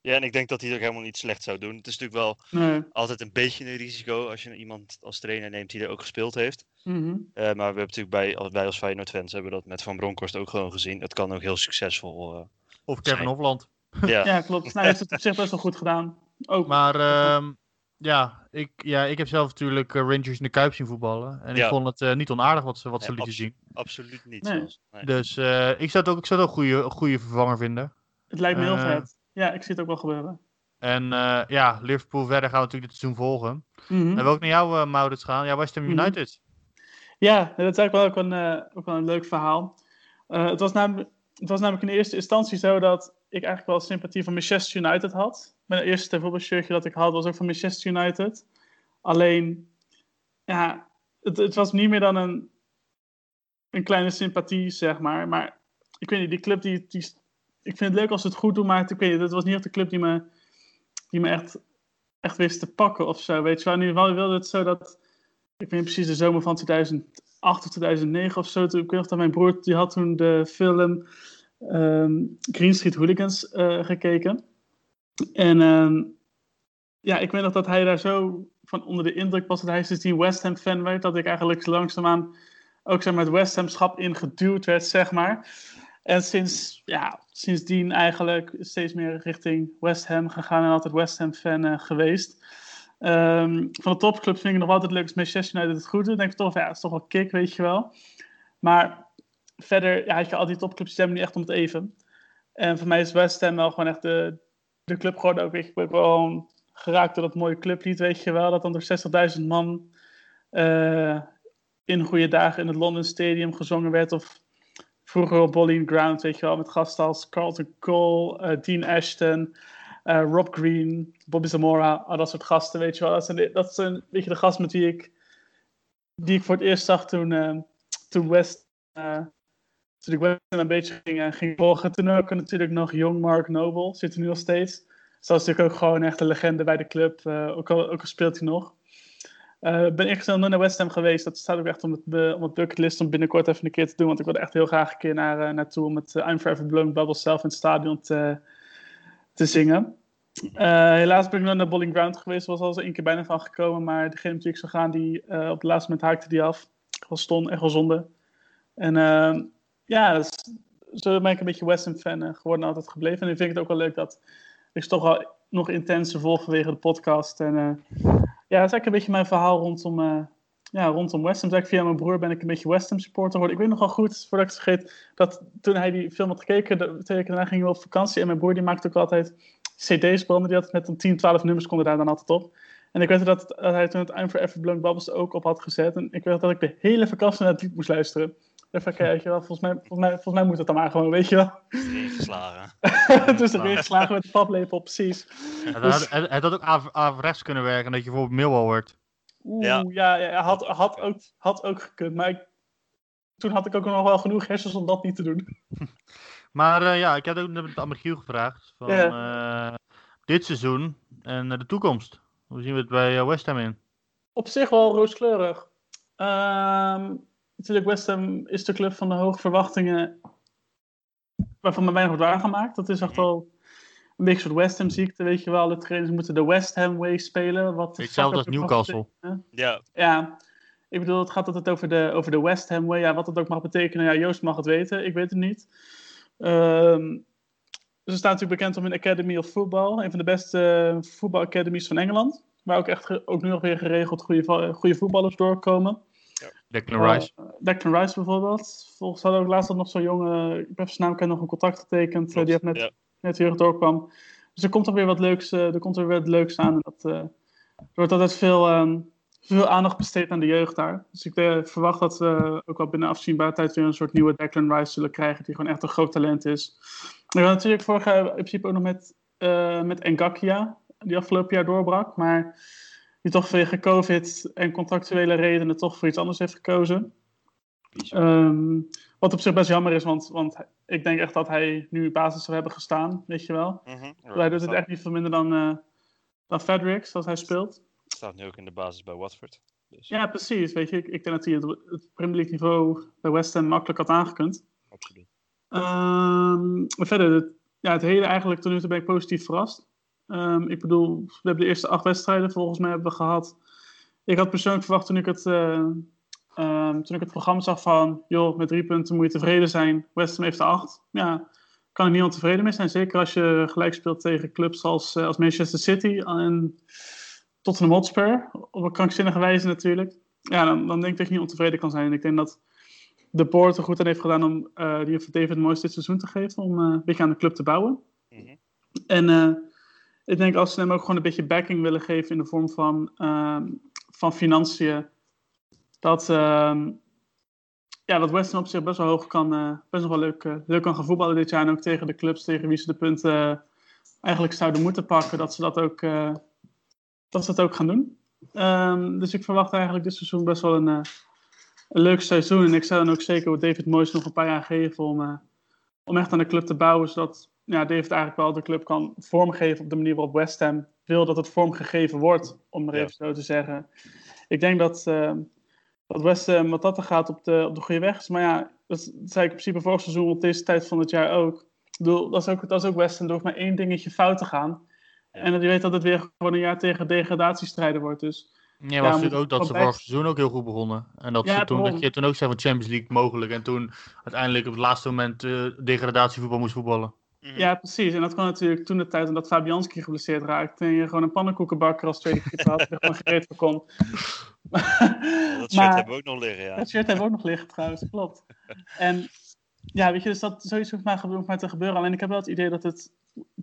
ja, en ik denk dat hij ook helemaal niet slecht zou doen. Het is natuurlijk wel Nee. altijd een beetje een risico als je iemand als trainer neemt die er ook gespeeld heeft. Mhm. Eh, maar we hebben natuurlijk bij, als, wij als Feyenoord-fans hebben dat met Van Bronckhorst ook gewoon gezien. Het kan ook heel succesvol. eh, Of Kevin Zijn. Hofland. Ja. Ja, klopt. Nou, hij heeft het op zich best wel goed gedaan. Ook. Maar ehm, ja, ik, ja, ik heb zelf natuurlijk eh, Rangers in de Kuip zien voetballen. En ik vond het eh, niet onaardig wat ze, wat ze lieten zien. absoluut niet. Nee. zelfs. Nee. Dus eh, ik zou het ook, ik zou het ook een goede, een goede vervanger vinden. het lijkt me heel vet. Ja, ik zie het ook wel gebeuren. En eh, ja, Liverpool verder gaan we natuurlijk dit seizoen volgen. Mhm. En wil ik naar jou, eh, Maurits, gaan? Ja, West Ham Mhm. United. Ja, dat is eigenlijk wel ook een, ook wel een leuk verhaal. Eh, het, was namelijk, het was namelijk in eerste instantie zo dat ik eigenlijk wel sympathie voor Manchester United had. Mijn eerste voetbalshirtje dat ik had was ook van Manchester United. Alleen, ja, het, het was niet meer dan een, een kleine sympathie, zeg maar. Maar ik weet niet, die club, die, die, ik vind het leuk als ze het goed doen, maar ik weet niet, het was niet echt de club die me, die me echt, echt wist te pakken of zo. Weet je wel, nu wilde het zo dat, ik weet niet precies de zomer van 2008 of 2009 of zo. Toen, ik weet nog dat mijn broer, die had toen de film ehm, Green Street Hooligans eh, gekeken. En ehm, ja, ik weet nog dat hij daar zo van onder de indruk was dat hij sindsdien West Ham fan werd. Dat ik eigenlijk langzaamaan ook zeg maar, het West Ham schap ingeduwd werd, zeg maar. En sinds, ja, sindsdien eigenlijk steeds meer richting West Ham gegaan en altijd West Ham fan eh, geweest. Ehm, van de topclubs vind ik nog altijd leuk als Manchester United het goed. Dan denk ik toch, ja, het is toch wel kick, weet je wel. Maar verder, ja, had je al die topclubs, hebben niet echt om het even. En voor mij is West Ham wel gewoon echt de, de club geworden. Ook, weet je, ik ben gewoon geraakt door dat mooie clublied, weet je wel. Dat dan door 60.000 man eh, in goede dagen in het London Stadium gezongen werd. Of vroeger op Boleyn Ground, weet je wel. Met gasten als Carlton Cole, eh, Dean Ashton, eh, Rob Green, Bobby Zamora. Al dat soort gasten, weet je wel. Dat zijn, dat zijn een beetje de gasten met wie ik, die ik voor het eerst zag toen, toen West... toen ik West Ham een beetje ging, eh, ging volgen. Toen ook natuurlijk nog jong Mark Noble, zit er nu nog steeds. Dus dat is natuurlijk ook gewoon echt een legende bij de club, eh, ook, al, ook al speelt hij nog. Eh ben ik snel naar West Ham geweest. Dat staat ook echt op het, op het bucketlist om binnenkort even een keer te doen. Want ik wilde echt heel graag een keer naar, naartoe om het I'm Forever Blown Bubble zelf in het stadion te, te zingen. Helaas ben ik nog naar Bowling Ground geweest. Was al eens één keer bijna van gekomen. Maar degene wie ik zou gaan, die, op het laatste moment haakte die af. Wel stom, echt wel zonde. En ehm, ja, dus, zo ben ik een beetje West Ham fan eh, geworden en altijd gebleven. En nu vind ik het ook wel leuk dat ik ze toch wel nog intenser volg vanwege de podcast. En eh, ja, dat is eigenlijk een beetje mijn verhaal rondom, eh, ja, rondom West Ham. Dus via mijn broer ben ik een beetje West Ham supporter geworden. Ik weet nog wel goed, voordat ik het vergeet, dat toen hij die film had gekeken, de- daarna gingen we op vakantie. En mijn broer die maakte ook altijd cd's branden. Die had met een 10, 12 nummers konden daar dan altijd op. En ik weet dat, dat hij toen het I'm Forever Blown Bubbles ook op had gezet. En ik weet dat ik de hele vakantie naar het lied moest luisteren. Ik dacht, kijk, weet je wel, volgens mij, volgens, mij, volgens mij moet het dan maar gewoon, weet je wel. Erin geslagen. Het is er weer geslagen met de paplepel, precies. Het had, het, het had ook af, averechts kunnen werken, dat je bijvoorbeeld Millwall wordt. Oeh, Ja. ja, had, had, ook, had ook gekund. Maar ik- toen had ik ook nog wel genoeg hersens om dat niet te doen. Maar eh, ja, ik heb ook net met Amerikiel gevraagd. Van, eh, dit seizoen en eh, de toekomst. Hoe zien we het bij West Ham in? Op zich wel rooskleurig. Ehm, natuurlijk, West Ham is de club van de hoge verwachtingen. Waarvan maar weinig wordt waargemaakt. Dat is echt wel een beetje een soort West Ham ziekte, weet je wel. De trainers moeten de West Ham way spelen. Wat de Hetzelfde als Newcastle. Ja, Ja, ik bedoel, het gaat altijd over de, over de West Ham way. Ja, wat dat ook mag betekenen, ja, Joost mag het weten. Ik weet het niet. Ehm, ze staan natuurlijk bekend om hun Academy of Football. Een van de beste eh, voetbalacademies van Engeland. Waar ook echt ook nu nog weer geregeld goede, goede voetballers doorkomen. Declan Rice. Eh, Declan Rice bijvoorbeeld. Volgens hadden we ook laatst nog zo'n jonge, ik heb zijn naam ken nog een contact getekend. eh, die heeft net, ja. net weer doorkwam. Dus er komt toch weer wat leuks, eh, er komt er weer wat leuks aan. En dat, eh, er wordt altijd veel, ehm, veel aandacht besteed aan de jeugd daar. Dus ik verwacht dat we ook wel binnen afzienbare tijd weer een soort nieuwe Declan Rice zullen krijgen. Die gewoon echt een groot talent is. We hadden natuurlijk vorig jaar in principe ook nog met, eh met Ngakia. Die afgelopen jaar doorbrak. Maar die toch vanwege COVID en contractuele redenen toch voor iets anders heeft gekozen. Ehm, wat op zich best jammer is, want, want ik denk echt dat hij nu basis zou hebben gestaan, weet je wel. Mhm. hij doet het echt niet veel minder dan, eh dan Fredericks, als hij speelt. staat nu ook in de basis bij Watford. Dus, Ja, precies. Weet je, ik, ik denk dat hij het, het Premier League niveau bij West Ham makkelijk had aangekund. absoluut. Ehm, maar verder, het, ja, het hele eigenlijk tot nu toe ben ik positief verrast. Ehm, ik bedoel, we hebben de eerste acht wedstrijden volgens mij hebben we gehad. Ik had persoonlijk verwacht toen ik het, eh, ehm, toen ik het programma zag van, joh, met drie punten moet je tevreden zijn. West Ham heeft er acht. Ja, kan er niemand tevreden mee zijn. Zeker als je gelijk speelt tegen clubs als, eh, als Manchester City en Tottenham Hotspur. Op een krankzinnige wijze natuurlijk. Ja, dan, dan denk ik dat je niet ontevreden kan zijn. En ik denk dat de er goed aan heeft gedaan om eh die heeft David Moyes dit seizoen te geven. Om een beetje aan de club te bouwen. Mhm. En ik denk als ze hem ook gewoon een beetje backing willen geven in de vorm van, ehm, van financiën. Dat, ehm, ja, dat op zich best wel hoog kan, eh, best wel leuk, eh, leuk kan gaan voetballen dit jaar. En ook tegen de clubs tegen wie ze de punten eh, eigenlijk zouden moeten pakken. Dat ze dat ook, dat ze dat ook gaan doen. Ehm, dus ik verwacht eigenlijk dit seizoen best wel een, een leuk seizoen. En ik zou dan ook zeker David Moyes nog een paar jaar geven om, om echt aan de club te bouwen. Zodat ja, David eigenlijk wel de club kan vormgeven op de manier waarop West Ham wil dat het vormgegeven wordt. Om maar Ja. even zo te zeggen. Ik denk dat, eh, dat West Ham wat dat er gaat op de, op de goede weg is. Maar ja, dat, zei ik in principe vorig seizoen op deze tijd van het jaar ook. Ik bedoel, dat is ook, dat is ook West Ham. Er hoeft maar één dingetje fout te gaan. En dat je weet dat het weer gewoon een jaar tegen degradatiestrijden wordt. Dus Ja, was Ja, natuurlijk ook dat ze vorig seizoen ook heel goed begonnen. En dat, Ja, ze toen, dat je toen ook zei van Champions League mogelijk. En toen uiteindelijk op het laatste moment eh, degradatievoetbal moest voetballen. Mhm. Ja, precies. En dat kwam natuurlijk toen de tijd omdat Fabianski geblesseerd raakte. En je gewoon een pannenkoekenbakker als tweede keeper had. Gewoon gereed voor kon. Dat shirt Maar- hebben we ook nog liggen, ja. Dat shirt hebben we ook nog liggen trouwens, klopt. En ja, weet je, dus dat zoiets hoeft maar, hoeft maar te gebeuren. Alleen ik heb wel het idee dat het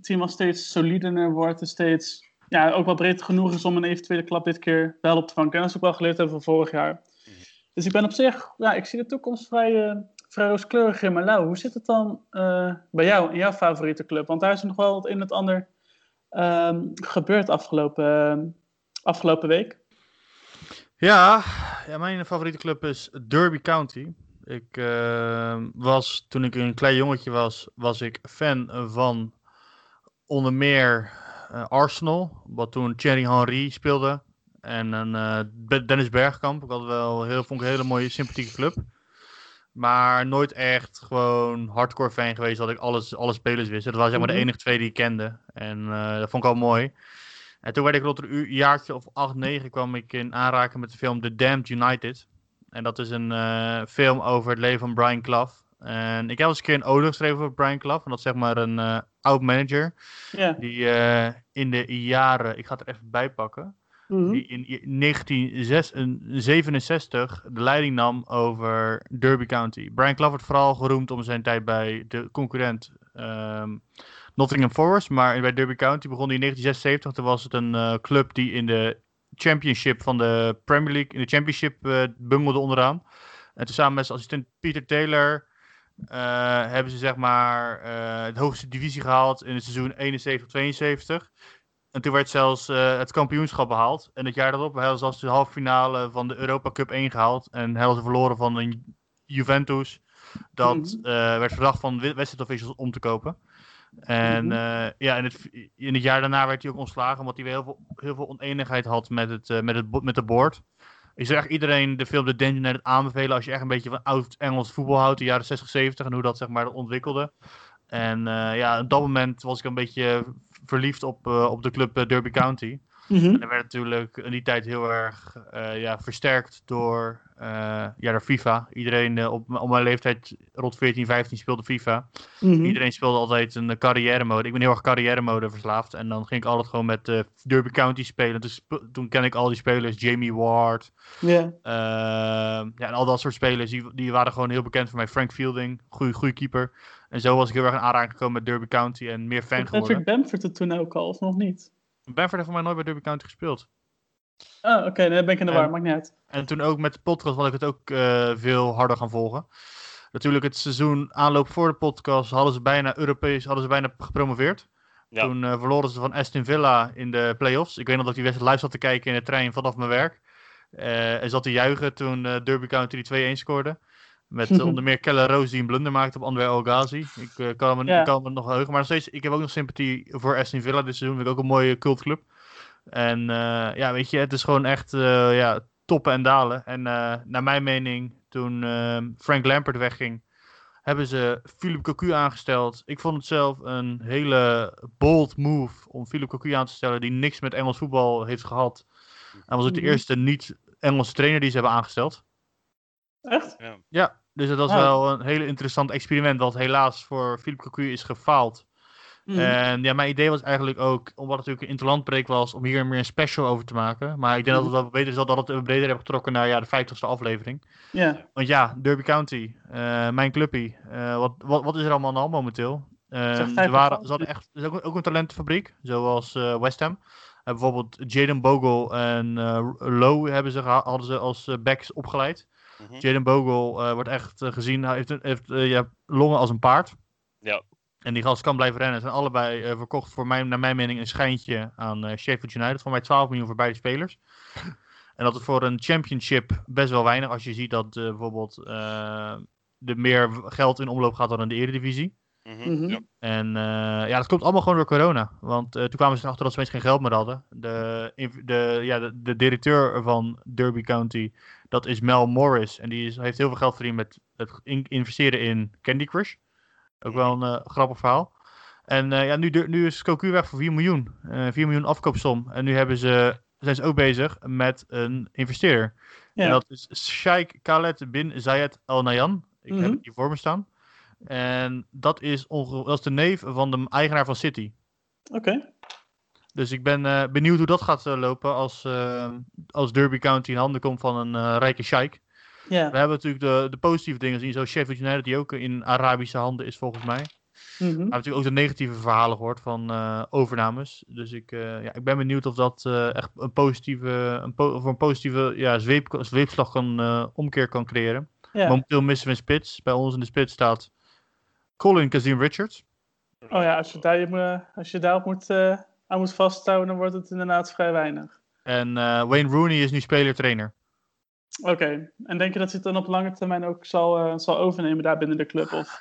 team al steeds solider wordt. En steeds, ja, ook wel breed genoeg is om een eventuele klap dit keer wel op te vangen. En dat is ook wel geleerd hebben van vorig jaar. Dus ik ben op zich, ja, ik zie de toekomst vrij, eh, vrij rooskleurig in. Hoe zit het dan eh, bij jou, in jouw favoriete club? Want daar is nog wel een en het ander ehm, gebeurd afgelopen, eh, afgelopen week. Ja, ja, mijn favoriete club is Derby County. Ik eh, was, toen ik een klein jongetje was, was ik fan van onder meer eh, Arsenal. Wat toen Thierry Henry speelde. En eh, Dennis Bergkamp. Ik had wel heel, vond ik een hele mooie, sympathieke club. Maar nooit echt gewoon hardcore fan geweest dat ik alles, alle spelers wist. Dat waren zeg maar Mhm. de enige twee die ik kende. En eh, dat vond ik al mooi. En toen werd ik rond een jaartje of 8, 9 kwam ik in aanraking met de film The Damned United. En dat is een eh, film over het leven van Brian Clough. En ik heb eens een keer een ode geschreven over Brian Clough. En dat is zeg maar een eh, oud manager. Die in de jaren, ik ga het er even bij pakken. Mhm. Die in i- 1967 de leiding nam over Derby County. Brian Clough wordt vooral geroemd om zijn tijd bij de concurrent ehm, Nottingham Forest. Maar bij Derby County begon hij in 1976. Toen was het een eh, club die in de championship van de Premier League, in de championship eh, bungelde onderaan. En toen samen met zijn assistent Peter Taylor eh, hebben ze zeg maar eh de hoogste divisie gehaald in het seizoen 71-72. En toen werd zelfs eh, het kampioenschap behaald. En het jaar daarop hadden ze zelfs de halve finale van de Europa Cup 1 gehaald. En hadden ze verloren van een Juventus. Dat Mhm. eh, werd verdacht van wedstrijdofficials om te kopen. En Mhm. eh, ja, in het, in het jaar daarna werd hij ook ontslagen, omdat hij weer heel veel, heel veel oneenigheid had met, het, met, het, met de board. Ik zou echt iedereen de film The Danger Net aanbevelen als je echt een beetje van oud Engels voetbal houdt, de jaren 60, 70 en hoe dat zeg maar ontwikkelde. En ja, op dat moment was ik een beetje verliefd op, eh, op de club eh, Derby County. Mhm. En dat werd natuurlijk in die tijd heel erg eh, ja, versterkt door, ja, door FIFA. Iedereen op, op mijn leeftijd, rond 14, 15, speelde FIFA. Mhm. Iedereen speelde altijd een carrière mode. Ik ben heel erg carrière mode verslaafd. En dan ging ik altijd gewoon met Derby County spelen. Dus toen ken ik al die spelers. Jamie Ward. Ja. ehm, ja, en al dat soort spelers. Die, die waren gewoon heel bekend voor mij. Frank Fielding, goede keeper. En zo was ik heel erg in aanraking gekomen met Derby County. En meer fan geworden. Patrick Bamford het toen ook al, of nog niet? Benford heeft voor mij nooit bij Derby County gespeeld. Ah, oké, nee, dan ben ik in de En- war, maakt niet uit. En toen ook met de podcast was ik het ook eh, veel harder gaan volgen. Natuurlijk het seizoen aanloop voor de podcast hadden ze bijna Europees hadden ze bijna gepromoveerd. Ja. Toen eh, verloren ze van Aston Villa in de playoffs. Ik weet nog dat ik die wedstrijd live zat te kijken in de trein vanaf mijn werk. Eh, en zat te juichen toen eh, Derby County die 2-1 scoorde. Met onder meer Keller Roos die een blunder maakte op André Elgazi. Ik eh, kan, me, Ja. kan me nog heugen. Maar nog steeds, ik heb ook nog sympathie voor Aston Villa dit seizoen. Vind ik ook een mooie cultclub. En eh, ja, weet je, het is gewoon echt eh, ja, toppen en dalen. En naar mijn mening, toen ehm, Frank Lampard wegging, hebben ze Philip Cocu aangesteld. Ik vond het zelf een hele bold move om Philip Cocu aan te stellen, die niks met Engels voetbal heeft gehad. En was ook de Mhm. eerste niet-Engelse trainer die ze hebben aangesteld. Echt? Ja, dus dat was wel een hele interessant experiment, wat helaas voor Philip Cocu is gefaald. Mhm. En ja, mijn idee was eigenlijk ook, omdat het natuurlijk een interlandbreek was, om hier meer een special over te maken. Maar ik denk dat het wel beter is dat dat het breder hebben getrokken naar ja, de 50ste aflevering. Ja. Want ja, Derby County, eh, mijn clubpie. eh, wat, wat, wat is er allemaal aan de hand momenteel? Ze, 50 waren, ze hadden echt, er is ook, ook een talentenfabriek, zoals eh, West Ham. Bijvoorbeeld Jaden Bogle en eh Lowe hebben ze hadden ze als backs opgeleid. Mhm. Jaden Bogle eh, wordt echt eh, gezien, hij heeft, heeft eh, ja, longen als een paard. Ja. En die gast kan blijven rennen. Ze zijn allebei verkocht voor mijn, naar mijn mening een schijntje aan eh Sheffield United. Voor mij 12 miljoen voor beide spelers. En dat is voor een championship best wel weinig. Als je ziet dat eh, bijvoorbeeld er meer geld in omloop gaat dan in de eredivisie. Mhm, Mhm. ja. En eh, ja, dat komt allemaal gewoon door corona. Want eh, toen kwamen ze erachter dat ze opeens geen geld meer hadden. De, de, ja, de, de directeur van Derby County, dat is Mel Morris. En die is, heeft heel veel geld verdiend met het in- investeren in Candy Crush. Ook wel een eh, grappig verhaal. En eh, ja, nu, nu is Cocu weg voor 4 miljoen. Eh 4 miljoen afkoopsom. En nu hebben ze, zijn ze ook bezig met een investeerder. En Ja. dat is Sheikh Khaled bin Zayed Al Nahyan. Ik heb Mhm. het hier voor me staan. En dat is, dat is de neef van de eigenaar van City. Oké. Dus ik ben eh, benieuwd hoe dat gaat eh, lopen als, eh, als Derby County in handen komt van een rijke sheik. Ja. We hebben natuurlijk de, de positieve dingen gezien, zoals Sheffield United, die ook in Arabische handen is volgens mij. We Mhm. hebben natuurlijk ook de negatieve verhalen gehoord van overnames. Dus ik, ja, ik ben benieuwd of dat echt een positieve, een po- of een positieve ja, zweep, zweepslag kan, omkeer kan creëren. Ja. Momenteel missen we een spits. Bij ons in de spits staat Colin Kazim Richards. Oh ja, als je, daar, moet- als je daarop moet, eh, aan moet vasthouden, dan wordt het inderdaad vrij weinig. En eh, Wayne Rooney is nu speler-trainer. Oké. En denk je dat hij het dan op lange termijn ook zal, eh, zal overnemen daar binnen de club? Of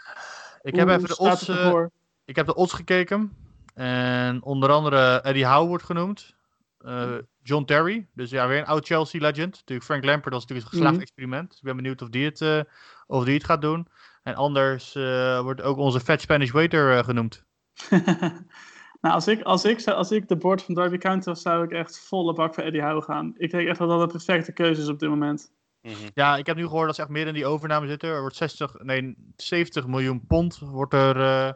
Ik heb even de odds, eh, ik heb de odds gekeken. En onder andere Eddie Howe wordt genoemd. Eh, John Terry, dus ja, weer een oud Chelsea legend. Natuurlijk Frank Lampard, dat is natuurlijk een geslaagd Mhm. experiment. Ik ben benieuwd of die het, eh, of die het gaat doen. En anders eh, wordt ook onze Fat Spanish Waiter eh, genoemd. nou, als ik, als, ik, zou- als ik de board van Derby County was, zou ik echt volle bak voor Eddie Howe gaan. Ik denk echt dat dat de perfecte keuze is op dit moment. Mhm. Ja, ik heb nu gehoord dat ze echt meer in die overname zitten. Er wordt 60, nee, 70 miljoen pond wordt er, eh,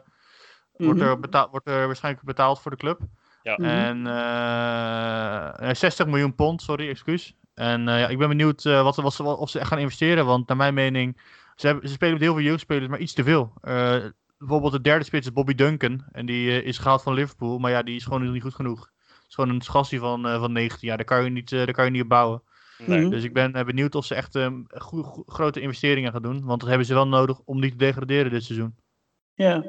wordt, Mhm. er betaald, wordt er waarschijnlijk betaald voor de club. Ja. Mhm. En eh, eh, 60 miljoen pond, sorry, excuus. En eh, ja, ik ben benieuwd eh, wat, wat ze, of ze echt gaan investeren. Want naar mijn mening, ze, hebben, ze spelen met heel veel jeugdspelers, maar iets te veel. Eh, bijvoorbeeld de derde spits is Bobby Duncan. En die eh, is gehaald van Liverpool. Maar ja, die is gewoon niet goed genoeg. Het is gewoon een gastie van, eh, van 19 jaar. Daar kan je niet, eh, daar kan je niet op bouwen. Nee. Mhm. Dus ik ben benieuwd of ze echt eh, goe- goe- grote investeringen gaan doen. Want dat hebben ze wel nodig om niet te degraderen dit seizoen. Ja.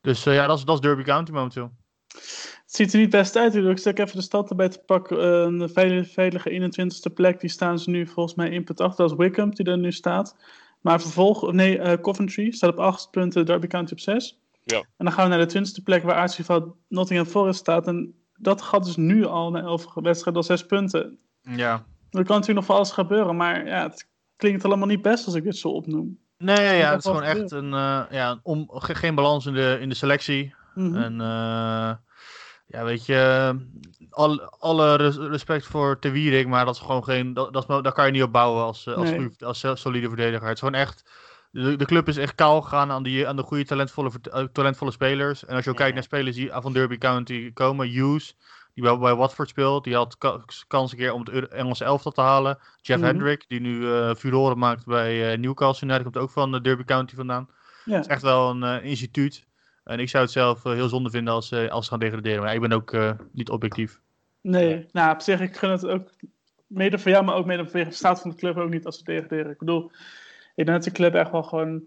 Dus eh, ja, dat is, dat is Derby County momenteel. Het ziet er niet best uit. Ik stuk even de stad erbij te pakken. Een veilige, veilige 21ste plek. Die staan ze nu volgens mij in punt achter. Dat is Wickham die er nu staat. Maar vervolg, nee, eh, Coventry staat op 8 punten, Derby County op 6. Ja. En dan gaan we naar de twintigste plek waar Arsenal Nottingham Forest staat. En dat gaat dus nu al na elf wedstrijden al zes punten. Ja. Er kan natuurlijk nog van alles gebeuren, maar ja, het klinkt allemaal niet best als ik dit zo opnoem. Nee, ja, het is gewoon echt een, eh, ja, een om, ge- geen balans in de, in de selectie. Mhm. En eh, ja, weet je, al, alle res- respect voor Te Wierik, maar dat is gewoon geen, dat, dat daar kan je niet op bouwen als, eh, als, Nee. als eh, solide verdediger. Het is gewoon echt, de, de club is echt kaal gegaan aan, die, aan de goede talentvolle, eh, talentvolle spelers. En als je ook kijkt naar spelers die van Derby County komen, Hughes, die bij, bij Watford speelt, die had ka- kans een keer om het Engelse elftal te halen. Jeff Mhm. Hendrick, die nu eh furoren maakt bij eh, Newcastle United, komt ook van de Derby County vandaan. ja. Het is echt wel een instituut. En ik zou het zelf eh, heel zonde vinden als, eh, als ze gaan degraderen. Maar ik ben ook eh, niet objectief. Nee, nou op zich, ik gun het ook mede voor jou, maar ook mede vanwege de staat van de club ook niet als ze degraderen. Ik bedoel, ik denk dat de club echt wel gewoon,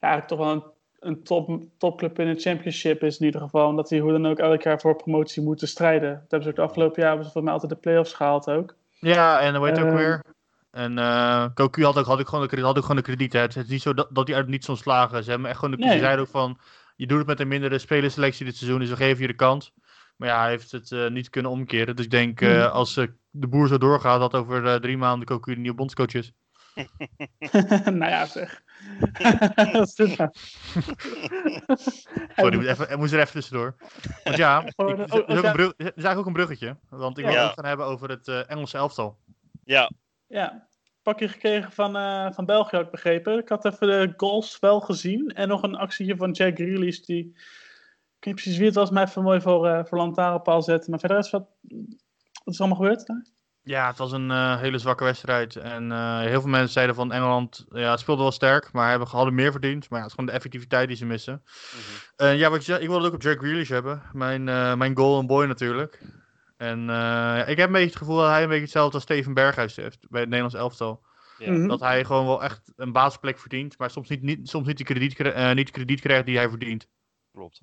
ja, toch wel een, een top, topclub in de championship is in ieder geval. Omdat die hoe dan ook elk jaar voor promotie moeten strijden. Dat hebben ze ook de afgelopen jaar, hebben ze mij altijd de play-offs gehaald ook. Ja, en hoe heet het ook Ehm. weer? En eh Cocu had ook, had, ook gewoon krediet- had ook gewoon een krediet. Hè. Het is niet zo dat, dat hij uit niet zo'n slagen. Ze hebben echt gewoon de, Nee. zeiden ook van, je doet het met een mindere spelerselectie dit seizoen, dus we geven je de kans. Maar ja, hij heeft het eh, niet kunnen omkeren. Dus ik denk, eh, Mhm. als eh, de boer zo doorgaat, dat over eh, drie maanden Cocu de nieuwe bondscoach is. nou ja, zeg. Sorry, ik moet, even, ik moest er even tussendoor. Want ja, ik, Oh, er oh, is ook brug- is eigenlijk ook een bruggetje. Want ik wil Ja. het gaan hebben over het eh, Engelse elftal. Ja, Ja, pakje gekregen van, eh, van België, had ik begrepen. Ik had even de goals wel gezien. En nog een actietje van Jack Grealish, die... Ik weet niet precies wie het was, maar even mooi voor, eh voor lantaarnpaal zetten. Maar verder is wat... Wat is er allemaal gebeurd daar? Ja, het was een eh, hele zwakke wedstrijd. En eh, heel veel mensen zeiden van Engeland, ja, het speelde wel sterk, maar hebben, hadden meer verdiend. Maar ja, het is gewoon de effectiviteit die ze missen. Mhm. Eh, ja, wat je zei, ik wilde het ook op Jack Grealish hebben. Mijn, eh, mijn goal en boy natuurlijk. En eh, ik heb een beetje het gevoel dat hij een beetje hetzelfde als Steven Berghuis heeft bij het Nederlands elftal. Ja. Mhm. Dat hij gewoon wel echt een basisplek verdient, maar soms niet, niet, soms niet, die krediet, eh, niet de krediet krijgt die hij verdient. klopt.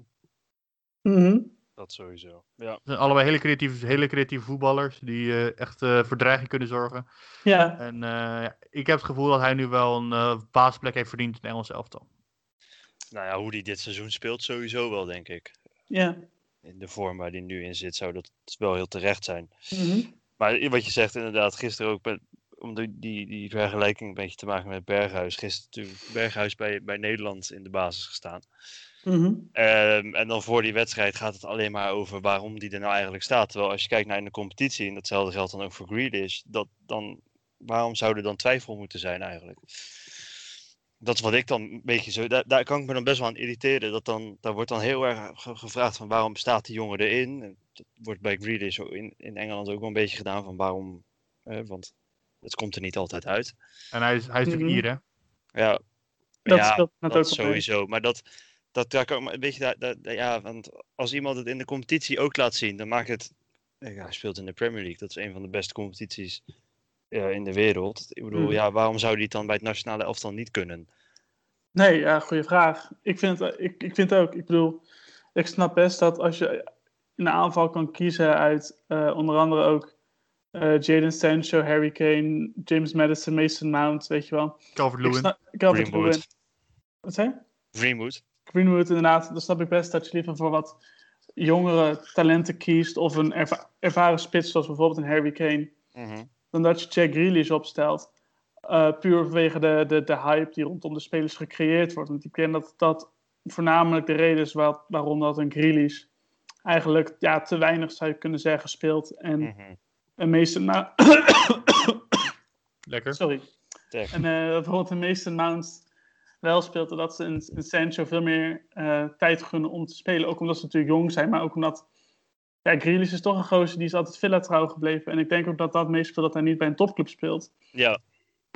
Mhm. Dat sowieso. Ja. Het zijn allebei hele creatieve, hele creatieve voetballers die eh, echt eh voor dreiging kunnen zorgen. Ja, En eh, ja, ik heb het gevoel dat hij nu wel een eh, basisplek heeft verdiend in het Engelse elftal. Nou ja, hoe hij dit seizoen speelt, sowieso wel, denk ik. ja. In de vorm waar hij nu in zit, zou dat wel heel terecht zijn. Mhm. Maar wat je zegt inderdaad, gisteren ook, met, om die, die, die vergelijking een beetje te maken met Berghuis. Gisteren natuurlijk Berghuis bij, bij Nederland in de basis gestaan. Mhm. Ehm, en dan voor die wedstrijd gaat het alleen maar over waarom die er nou eigenlijk staat. Terwijl als je kijkt naar in de competitie, en datzelfde geldt dan ook voor Grealish, dat dan, waarom zou er dan twijfel moeten zijn eigenlijk? Dat is wat ik dan een beetje zo, daar, daar kan ik me dan best wel aan irriteren. Dat dan, daar wordt dan heel erg ge- gevraagd van waarom staat die jongen erin? Dat wordt bij Grealish in, in Engeland ook wel een beetje gedaan van waarom, eh, want het komt er niet altijd uit. En hij is, hij is natuurlijk Mhm. hier, hè? Ja, Dat ja, dat mee. sowieso. Maar dat, dat daar kan, maar weet je, daar, daar, daar- ja, want als iemand het in de competitie ook laat zien, dan maakt het. Ja, hij speelt in de Premier League. Dat is een van de beste competities eh, in de wereld. Ik bedoel, Mhm. ja, waarom zou die het dan bij het nationale elftal niet kunnen? Nee, ja, goede vraag. Ik vind, het, ik, ik vind het ook. Ik bedoel, ik snap best dat als je in de aanval kan kiezen uit eh, onder andere ook eh Jaden Sancho, Harry Kane, James Madison, Mason Mount, weet je wel. Calvert Ik Lewin. snap, Calvert Lewin. Greenwood. Wat zei je? Greenwood. Greenwood inderdaad, dan snap ik best dat je liever voor wat jongere talenten kiest of een erva- ervaren spits zoals bijvoorbeeld een Harry Kane, Mhm. Dan dat je Jack Grealish opstelt. Eh, puur vanwege de, de, de hype die rondom de spelers gecreëerd wordt. Want ik denk dat dat voornamelijk de reden is waar- waarom dat een Grealish eigenlijk ja, te weinig zou je kunnen zeggen speelt. En een Mason Mount... Lekker. Sorry. En eh, dat bijvoorbeeld een Mason Mount wel speelt en dat ze in, in Sancho veel meer eh, tijd gunnen om te spelen. Ook omdat ze natuurlijk jong zijn, maar ook omdat... Ja, Grealish is toch een gozer, die is altijd Villa trouw gebleven. En ik denk ook dat dat meespeelt dat hij niet bij een topclub speelt. Ja,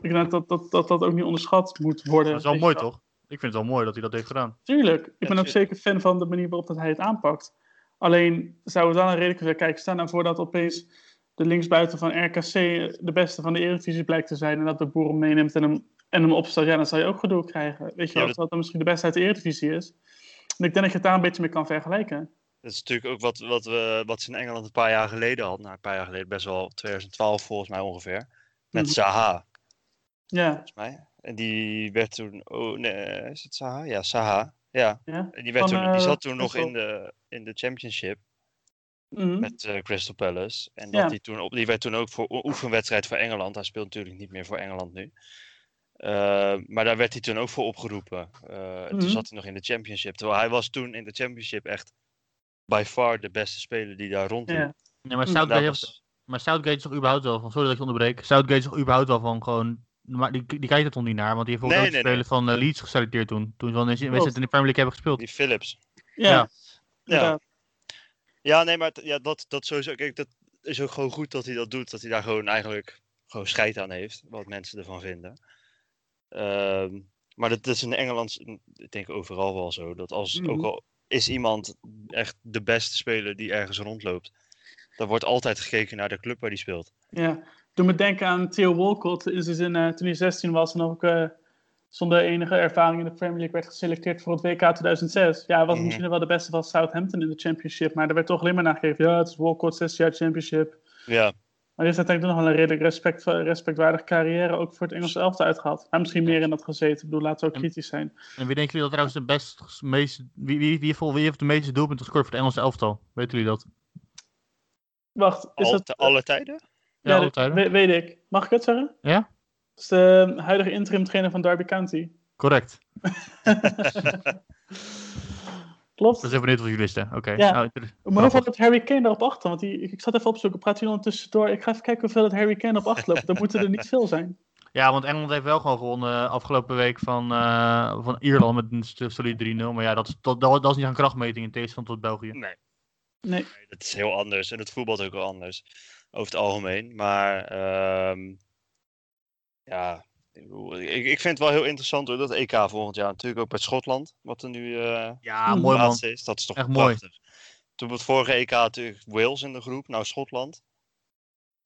Ik denk dat dat, dat, dat ook niet onderschat moet worden. Dat is wel mooi, toch? Ik vind het wel mooi dat hij dat heeft gedaan. Tuurlijk. Ik ben ook zeker fan van de manier waarop dat hij het aanpakt. Alleen zou het dan een reden kunnen zijn. Kijk, stel nou voor dat opeens de linksbuiten van RKC de beste van de Eredivisie blijkt te zijn. En dat de boer hem meeneemt en hem, en hem opstelt. Ja, dan zou je ook gedoe krijgen. Weet je wel, dat- dat... dat dan misschien de beste uit de Eredivisie is. En ik denk dat je het daar een beetje mee kan vergelijken. Dat is natuurlijk ook wat, wat, we, wat ze in Engeland een paar jaar geleden hadden. Nou, een paar jaar geleden, best wel 2012 volgens mij ongeveer. Met Mhm. Zaha. Ja, volgens mij. En die werd toen, oh nee, is het Saha? Ja, Saha. Ja, Ja? en die, werd Van, toen, die eh, zat toen nog in de, in de championship Mhm. met eh, Crystal Palace. En dat Ja. die, toen op, die werd toen ook voor oefenwedstrijd voor Engeland. Hij speelt natuurlijk niet meer voor Engeland nu. Eh, maar daar werd hij toen ook voor opgeroepen. Eh, en Mhm. Toen zat hij nog in de championship. Terwijl hij was toen in de championship echt by far de beste speler die daar rondliep. Ja. Ja, maar Hm. Southgate, heeft, maar Southgate is toch überhaupt wel van, sorry dat ik je onderbreek, Southgate is toch überhaupt wel van gewoon, maar die, die kijkt er toch niet naar, want die heeft Nee, ook nee, spelers van eh, Leeds geselecteerd toen, toen ze in de Klopt. wedstrijd in de Premier League hebben gespeeld. Die Phillips. Ja. Ja. Ja, nee, maar t- ja, dat, dat sowieso. Kijk, dat is ook gewoon goed dat hij dat doet. Dat hij daar gewoon eigenlijk gewoon scheid aan heeft. Wat mensen ervan vinden. Ehm, maar dat, dat is in Engeland, ik denk overal wel zo. Dat als, Mhm. ook al is iemand echt de beste speler die ergens rondloopt. Dan wordt altijd gekeken naar de club waar die speelt. Ja, doe me denken aan Theo Walcott. In zijn zin, eh, toen hij 16 was en ook eh, zonder enige ervaring in de Premier League werd geselecteerd voor het WK 2006. Ja, hij was Mhm. misschien wel de beste van Southampton in de Championship, maar er werd toch alleen maar naar gegeven. Ja, het is Walcott, 6 jaar Championship. Ja, Maar die heeft uiteindelijk nog wel een redelijk respect, respectwaardige carrière ook voor het Engelse elftal uitgehad. Hij misschien meer in dat gezeten. Ik bedoel, laten we ook En- kritisch zijn. En wie denken jullie dat trouwens de best, meest, wie, wie, wie, wie, wie heeft de meeste doelpunten gescoord voor het Engelse elftal? Weten jullie dat? Wacht, is al, dat... te alle tijden? Ja, alle tijden. we- weet ik. Mag ik het zeggen? Ja? Dat is de huidige interim trainer van Derby County. Correct. Klopt. Dat is even niet wat jullie wisten. Oké. Ja. Nou, inter- Maar hoeveel grappig. dat Harry Kane erop achter? Want die, ik, ik zat even opzoeken, praat jullie ondertussen door. Ik ga even kijken hoeveel het Harry Kane op achter loopt. Dan moeten er niet veel zijn. Ja, want Engeland heeft wel gewoon gewonnen afgelopen week van, eh, van Ierland met een solide 3-0. Maar ja, dat is, dat, dat, dat is niet een krachtmeting in tegenstand tot België. Nee. Nee. Nee, dat is heel anders. En het voetbalt ook wel anders. Over het algemeen. Maar ehm, ja, ik, bedoel, ik, ik vind het wel heel interessant hoor. Dat EK volgend jaar natuurlijk ook met Schotland. Wat er nu eh Ja, mooi man. laatste is. Dat is toch Echt mooi. prachtig. Toen het vorige EK natuurlijk Wales in de groep. Nou Schotland. Dat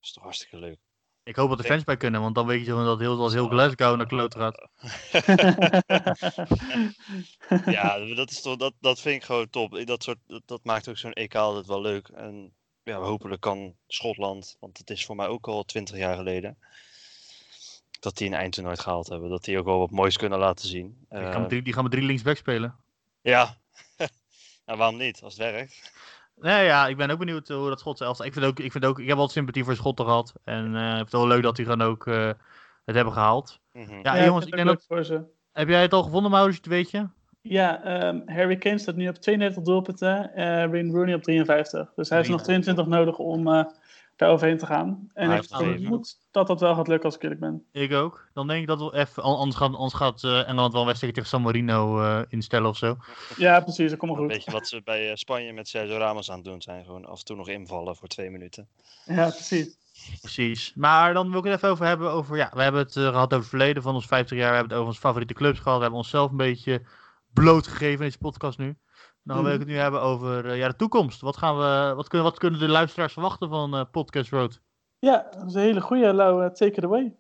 is toch hartstikke leuk. Ik hoop dat de fans bij kunnen, want dan weet je dat heel, dat heel Glasgow naar kloot gaat. ja, dat, is toch, dat, dat vind ik gewoon top. Dat, soort, dat, dat maakt ook zo'n EK altijd wel leuk. En ja, hopelijk kan Schotland, want het is voor mij ook al twintig jaar geleden, dat die een eindtoernooi gehaald hebben. Dat die ook wel wat moois kunnen laten zien. Die Eh, gaan met drie, die gaan met drie linksback spelen. ja, nou, waarom niet, als het werkt. Nee, ja, ik ben ook benieuwd hoe dat Schotse elftal... Ik, vind ook, ik, vind ook, ik heb wel wat sympathie voor Schotten gehad. En eh, ik vind het wel leuk dat die gewoon ook eh, het hebben gehaald. Mhm. Ja, Ja, jongens, ik denk leuk voor ze. Heb jij het al gevonden, Maurits, weet je? Ja, ehm, Harry Kane staat nu op 32 doelpunten. eh Wayne Rooney op 53. Dus hij heeft nog 22 nodig om eh, daar overheen te gaan. En Hij ik vermoed dat dat wel gaat lukken als ik eerlijk ben. Ik ook. Dan denk ik dat we even... an- Anders gaat, anders gaat eh, Engeland wel een wedstrijd tegen San Marino eh, instellen of zo. Ja, precies. Dat komt wel goed. beetje wat ze bij eh, Spanje met Sergio Ramos aan het doen zijn. Gewoon af en toe nog invallen voor twee minuten. Ja, precies. Precies. Maar dan wil ik het even over hebben over... Ja, we hebben het eh, gehad over het verleden van ons 50 jaar. We hebben het over onze favoriete clubs gehad. We hebben onszelf een beetje blootgegeven in deze podcast nu. Dan wil ik het nu hebben over eh, ja, de toekomst. Wat, gaan we, wat, kunnen, wat kunnen de luisteraars verwachten van eh, Podcast Road? Ja, dat is een hele goede, Lau. eh, take it away.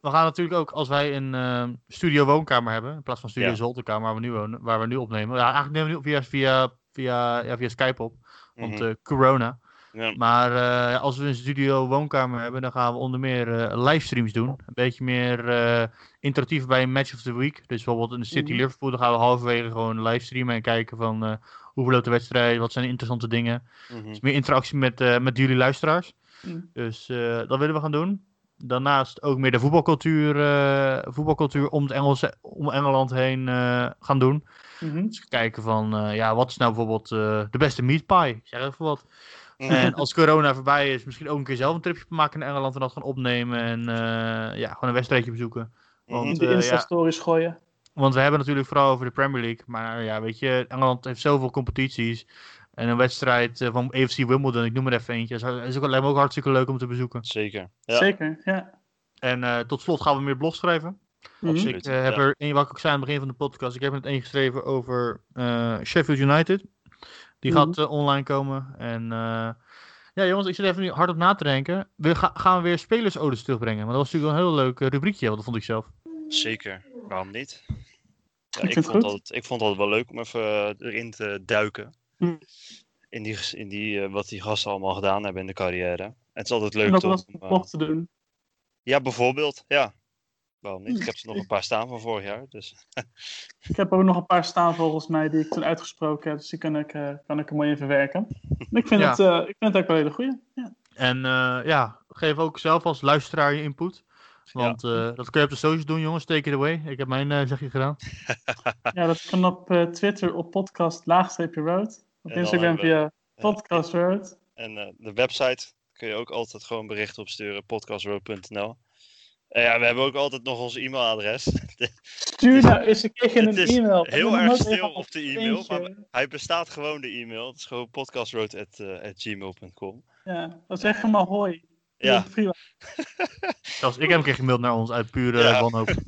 We gaan natuurlijk ook, als wij een eh, studio woonkamer hebben, in plaats van studio Ja. zolderkamer waar we nu wonen, waar we nu opnemen. Ja, eigenlijk nemen we nu via, via, via, ja, via Skype op, want Mhm. eh, corona. Ja. Maar eh, als we een studio woonkamer hebben, dan gaan we onder meer eh, livestreams doen. Een beetje meer eh, interactief bij een match of the week. Dus bijvoorbeeld in de City Mhm. Liverpool, dan gaan we halverwege gewoon livestreamen en kijken van eh, hoe verloopt de wedstrijd, wat zijn de interessante dingen. Dus meer interactie met, eh, met jullie luisteraars. Mhm. Dus eh, dat willen we gaan doen. Daarnaast ook meer de voetbalcultuur, eh, voetbalcultuur om, het Engelse, om Engeland heen eh, gaan doen. Mhm. Dus kijken van, eh, ja, wat is nou bijvoorbeeld eh, de beste meat pie? Ik Zeg even wat. En als corona voorbij is, misschien ook een keer zelf een tripje maken naar Engeland en dat gaan opnemen. En eh, ja, gewoon een wedstrijdje bezoeken. Want, Mhm. De eh, ja, Insta-stories gooien. want we hebben natuurlijk vooral over de Premier League. Maar ja, weet je, Engeland heeft zoveel competities. En een wedstrijd eh, van AFC Wimbledon, ik noem er even eentje. Dat is ook, lijkt me ook hartstikke leuk om te bezoeken. Zeker. Ja, Zeker, ja. En eh, tot slot gaan we meer blogs schrijven. Mhm. absoluut. Ik heb ja. er één, wat ik ook zei aan het begin van de podcast, ik heb er net één geschreven over eh, Sheffield United. Die Mhm. gaat eh, online komen. En eh, ja, jongens, ik zit even nu hard op na te denken. We ga- gaan we weer spelersodes terugbrengen. Maar dat was natuurlijk wel een heel leuk eh, rubriekje, want dat vond ik zelf. Zeker. Waarom niet? Ja, ik, vond altijd, ik vond het altijd wel leuk om even erin te duiken. Hm. In, die, in die, wat die gasten allemaal gedaan hebben in de carrière. Het is altijd En leuk dat om, blog te doen. ja, bijvoorbeeld. Ja. Waarom niet? Ik heb er nog een paar staan van vorig jaar. Dus Ik heb ook nog een paar staan volgens mij die ik toen uitgesproken heb. Dus die kan ik, eh, kan ik er mooi in verwerken. Ik vind, Ja. het, eh, ik vind het ook wel een hele goeie. Ja. En eh, ja, geef ook zelf als luisteraar je input. Want eh, dat kun je op de socials doen, jongens. Take it away. Ik heb mijn eh, zegje gedaan. ja, dat kan op eh, Twitter op podcast laagstreepje road. Op En Instagram via podcast road. En eh, de website kun je ook altijd gewoon berichten opsturen, podcastroad.nl. En ja, we hebben ook altijd nog ons e-mailadres. Stuur nou eens een Het een e-mail. Heel erg stil op de e-mail, maar Hij bestaat gewoon, de e-mail. Het is gewoon podcastroad.gmail.com. Ja, dan zeg je maar hoi. Ja, Prima. Zelfs ik heb een keer gemaild naar ons uit pure Ja. wanhoop.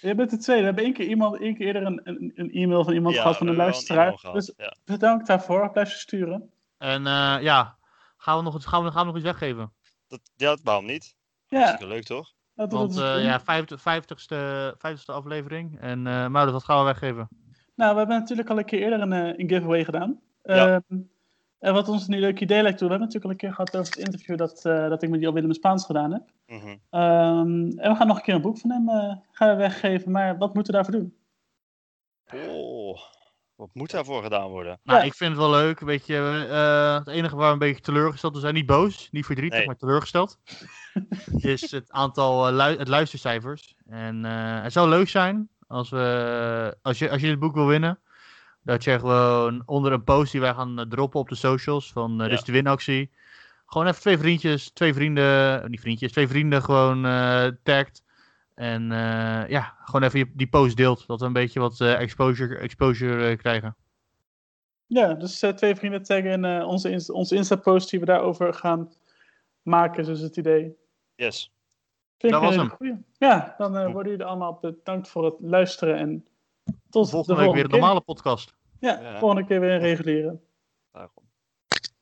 Je bent de tweede. We hebben één keer, iemand, één keer eerder een, een, een e-mail van iemand ja, gehad, van een luisteraar. Dus ja. bedankt daarvoor. Blijf ze sturen. En eh, ja, gaan we, nog, iets- gaan, we, gaan we nog iets weggeven? Dat, ja, waarom niet? Ja, Hartstikke leuk toch? We Want dat eh, ja, 50, 50ste, 50ste aflevering. En uh, wat gaan we weggeven? Nou, we hebben natuurlijk al een keer eerder een, eh, een giveaway gedaan. Ja. Ehm, en wat ons nu leuk idee lijkt toe, we hebben natuurlijk al een keer gehad over het interview dat, eh, dat ik met Jan Willem Spaans gedaan heb. Mhm. Ehm, en we gaan nog een keer een boek van hem eh, gaan we weggeven, maar wat moeten we daarvoor doen? Oh, wat moet daarvoor gedaan worden? Nou, Ja. ik vind het wel leuk. Weet je, eh, het enige waar we een beetje teleurgesteld we zijn, niet boos, niet verdrietig, Nee. maar teleurgesteld, is het aantal eh, lu- het luistercijfers. En eh, het zou leuk zijn als, we, als, je, als je dit boek wil winnen, dat je gewoon onder een post die wij gaan droppen op de socials van eh Ja. dus de winactie, gewoon even twee vriendjes, twee vrienden, niet vriendjes, twee vrienden gewoon eh tagt. En eh, ja, gewoon even die post deelt, dat we een beetje wat eh, exposure, exposure eh, krijgen. Ja, dus eh, twee vrienden taggen in eh, onze, Insta- onze Insta-post die we daarover gaan maken, is dus het idee. Yes. Vind Dat was hem. goeie. Ja, dan eh, worden jullie allemaal bedankt voor het luisteren en tot Volgende de week weer een normale podcast. Ja, Ja. volgende keer weer een reguliere. Daarom.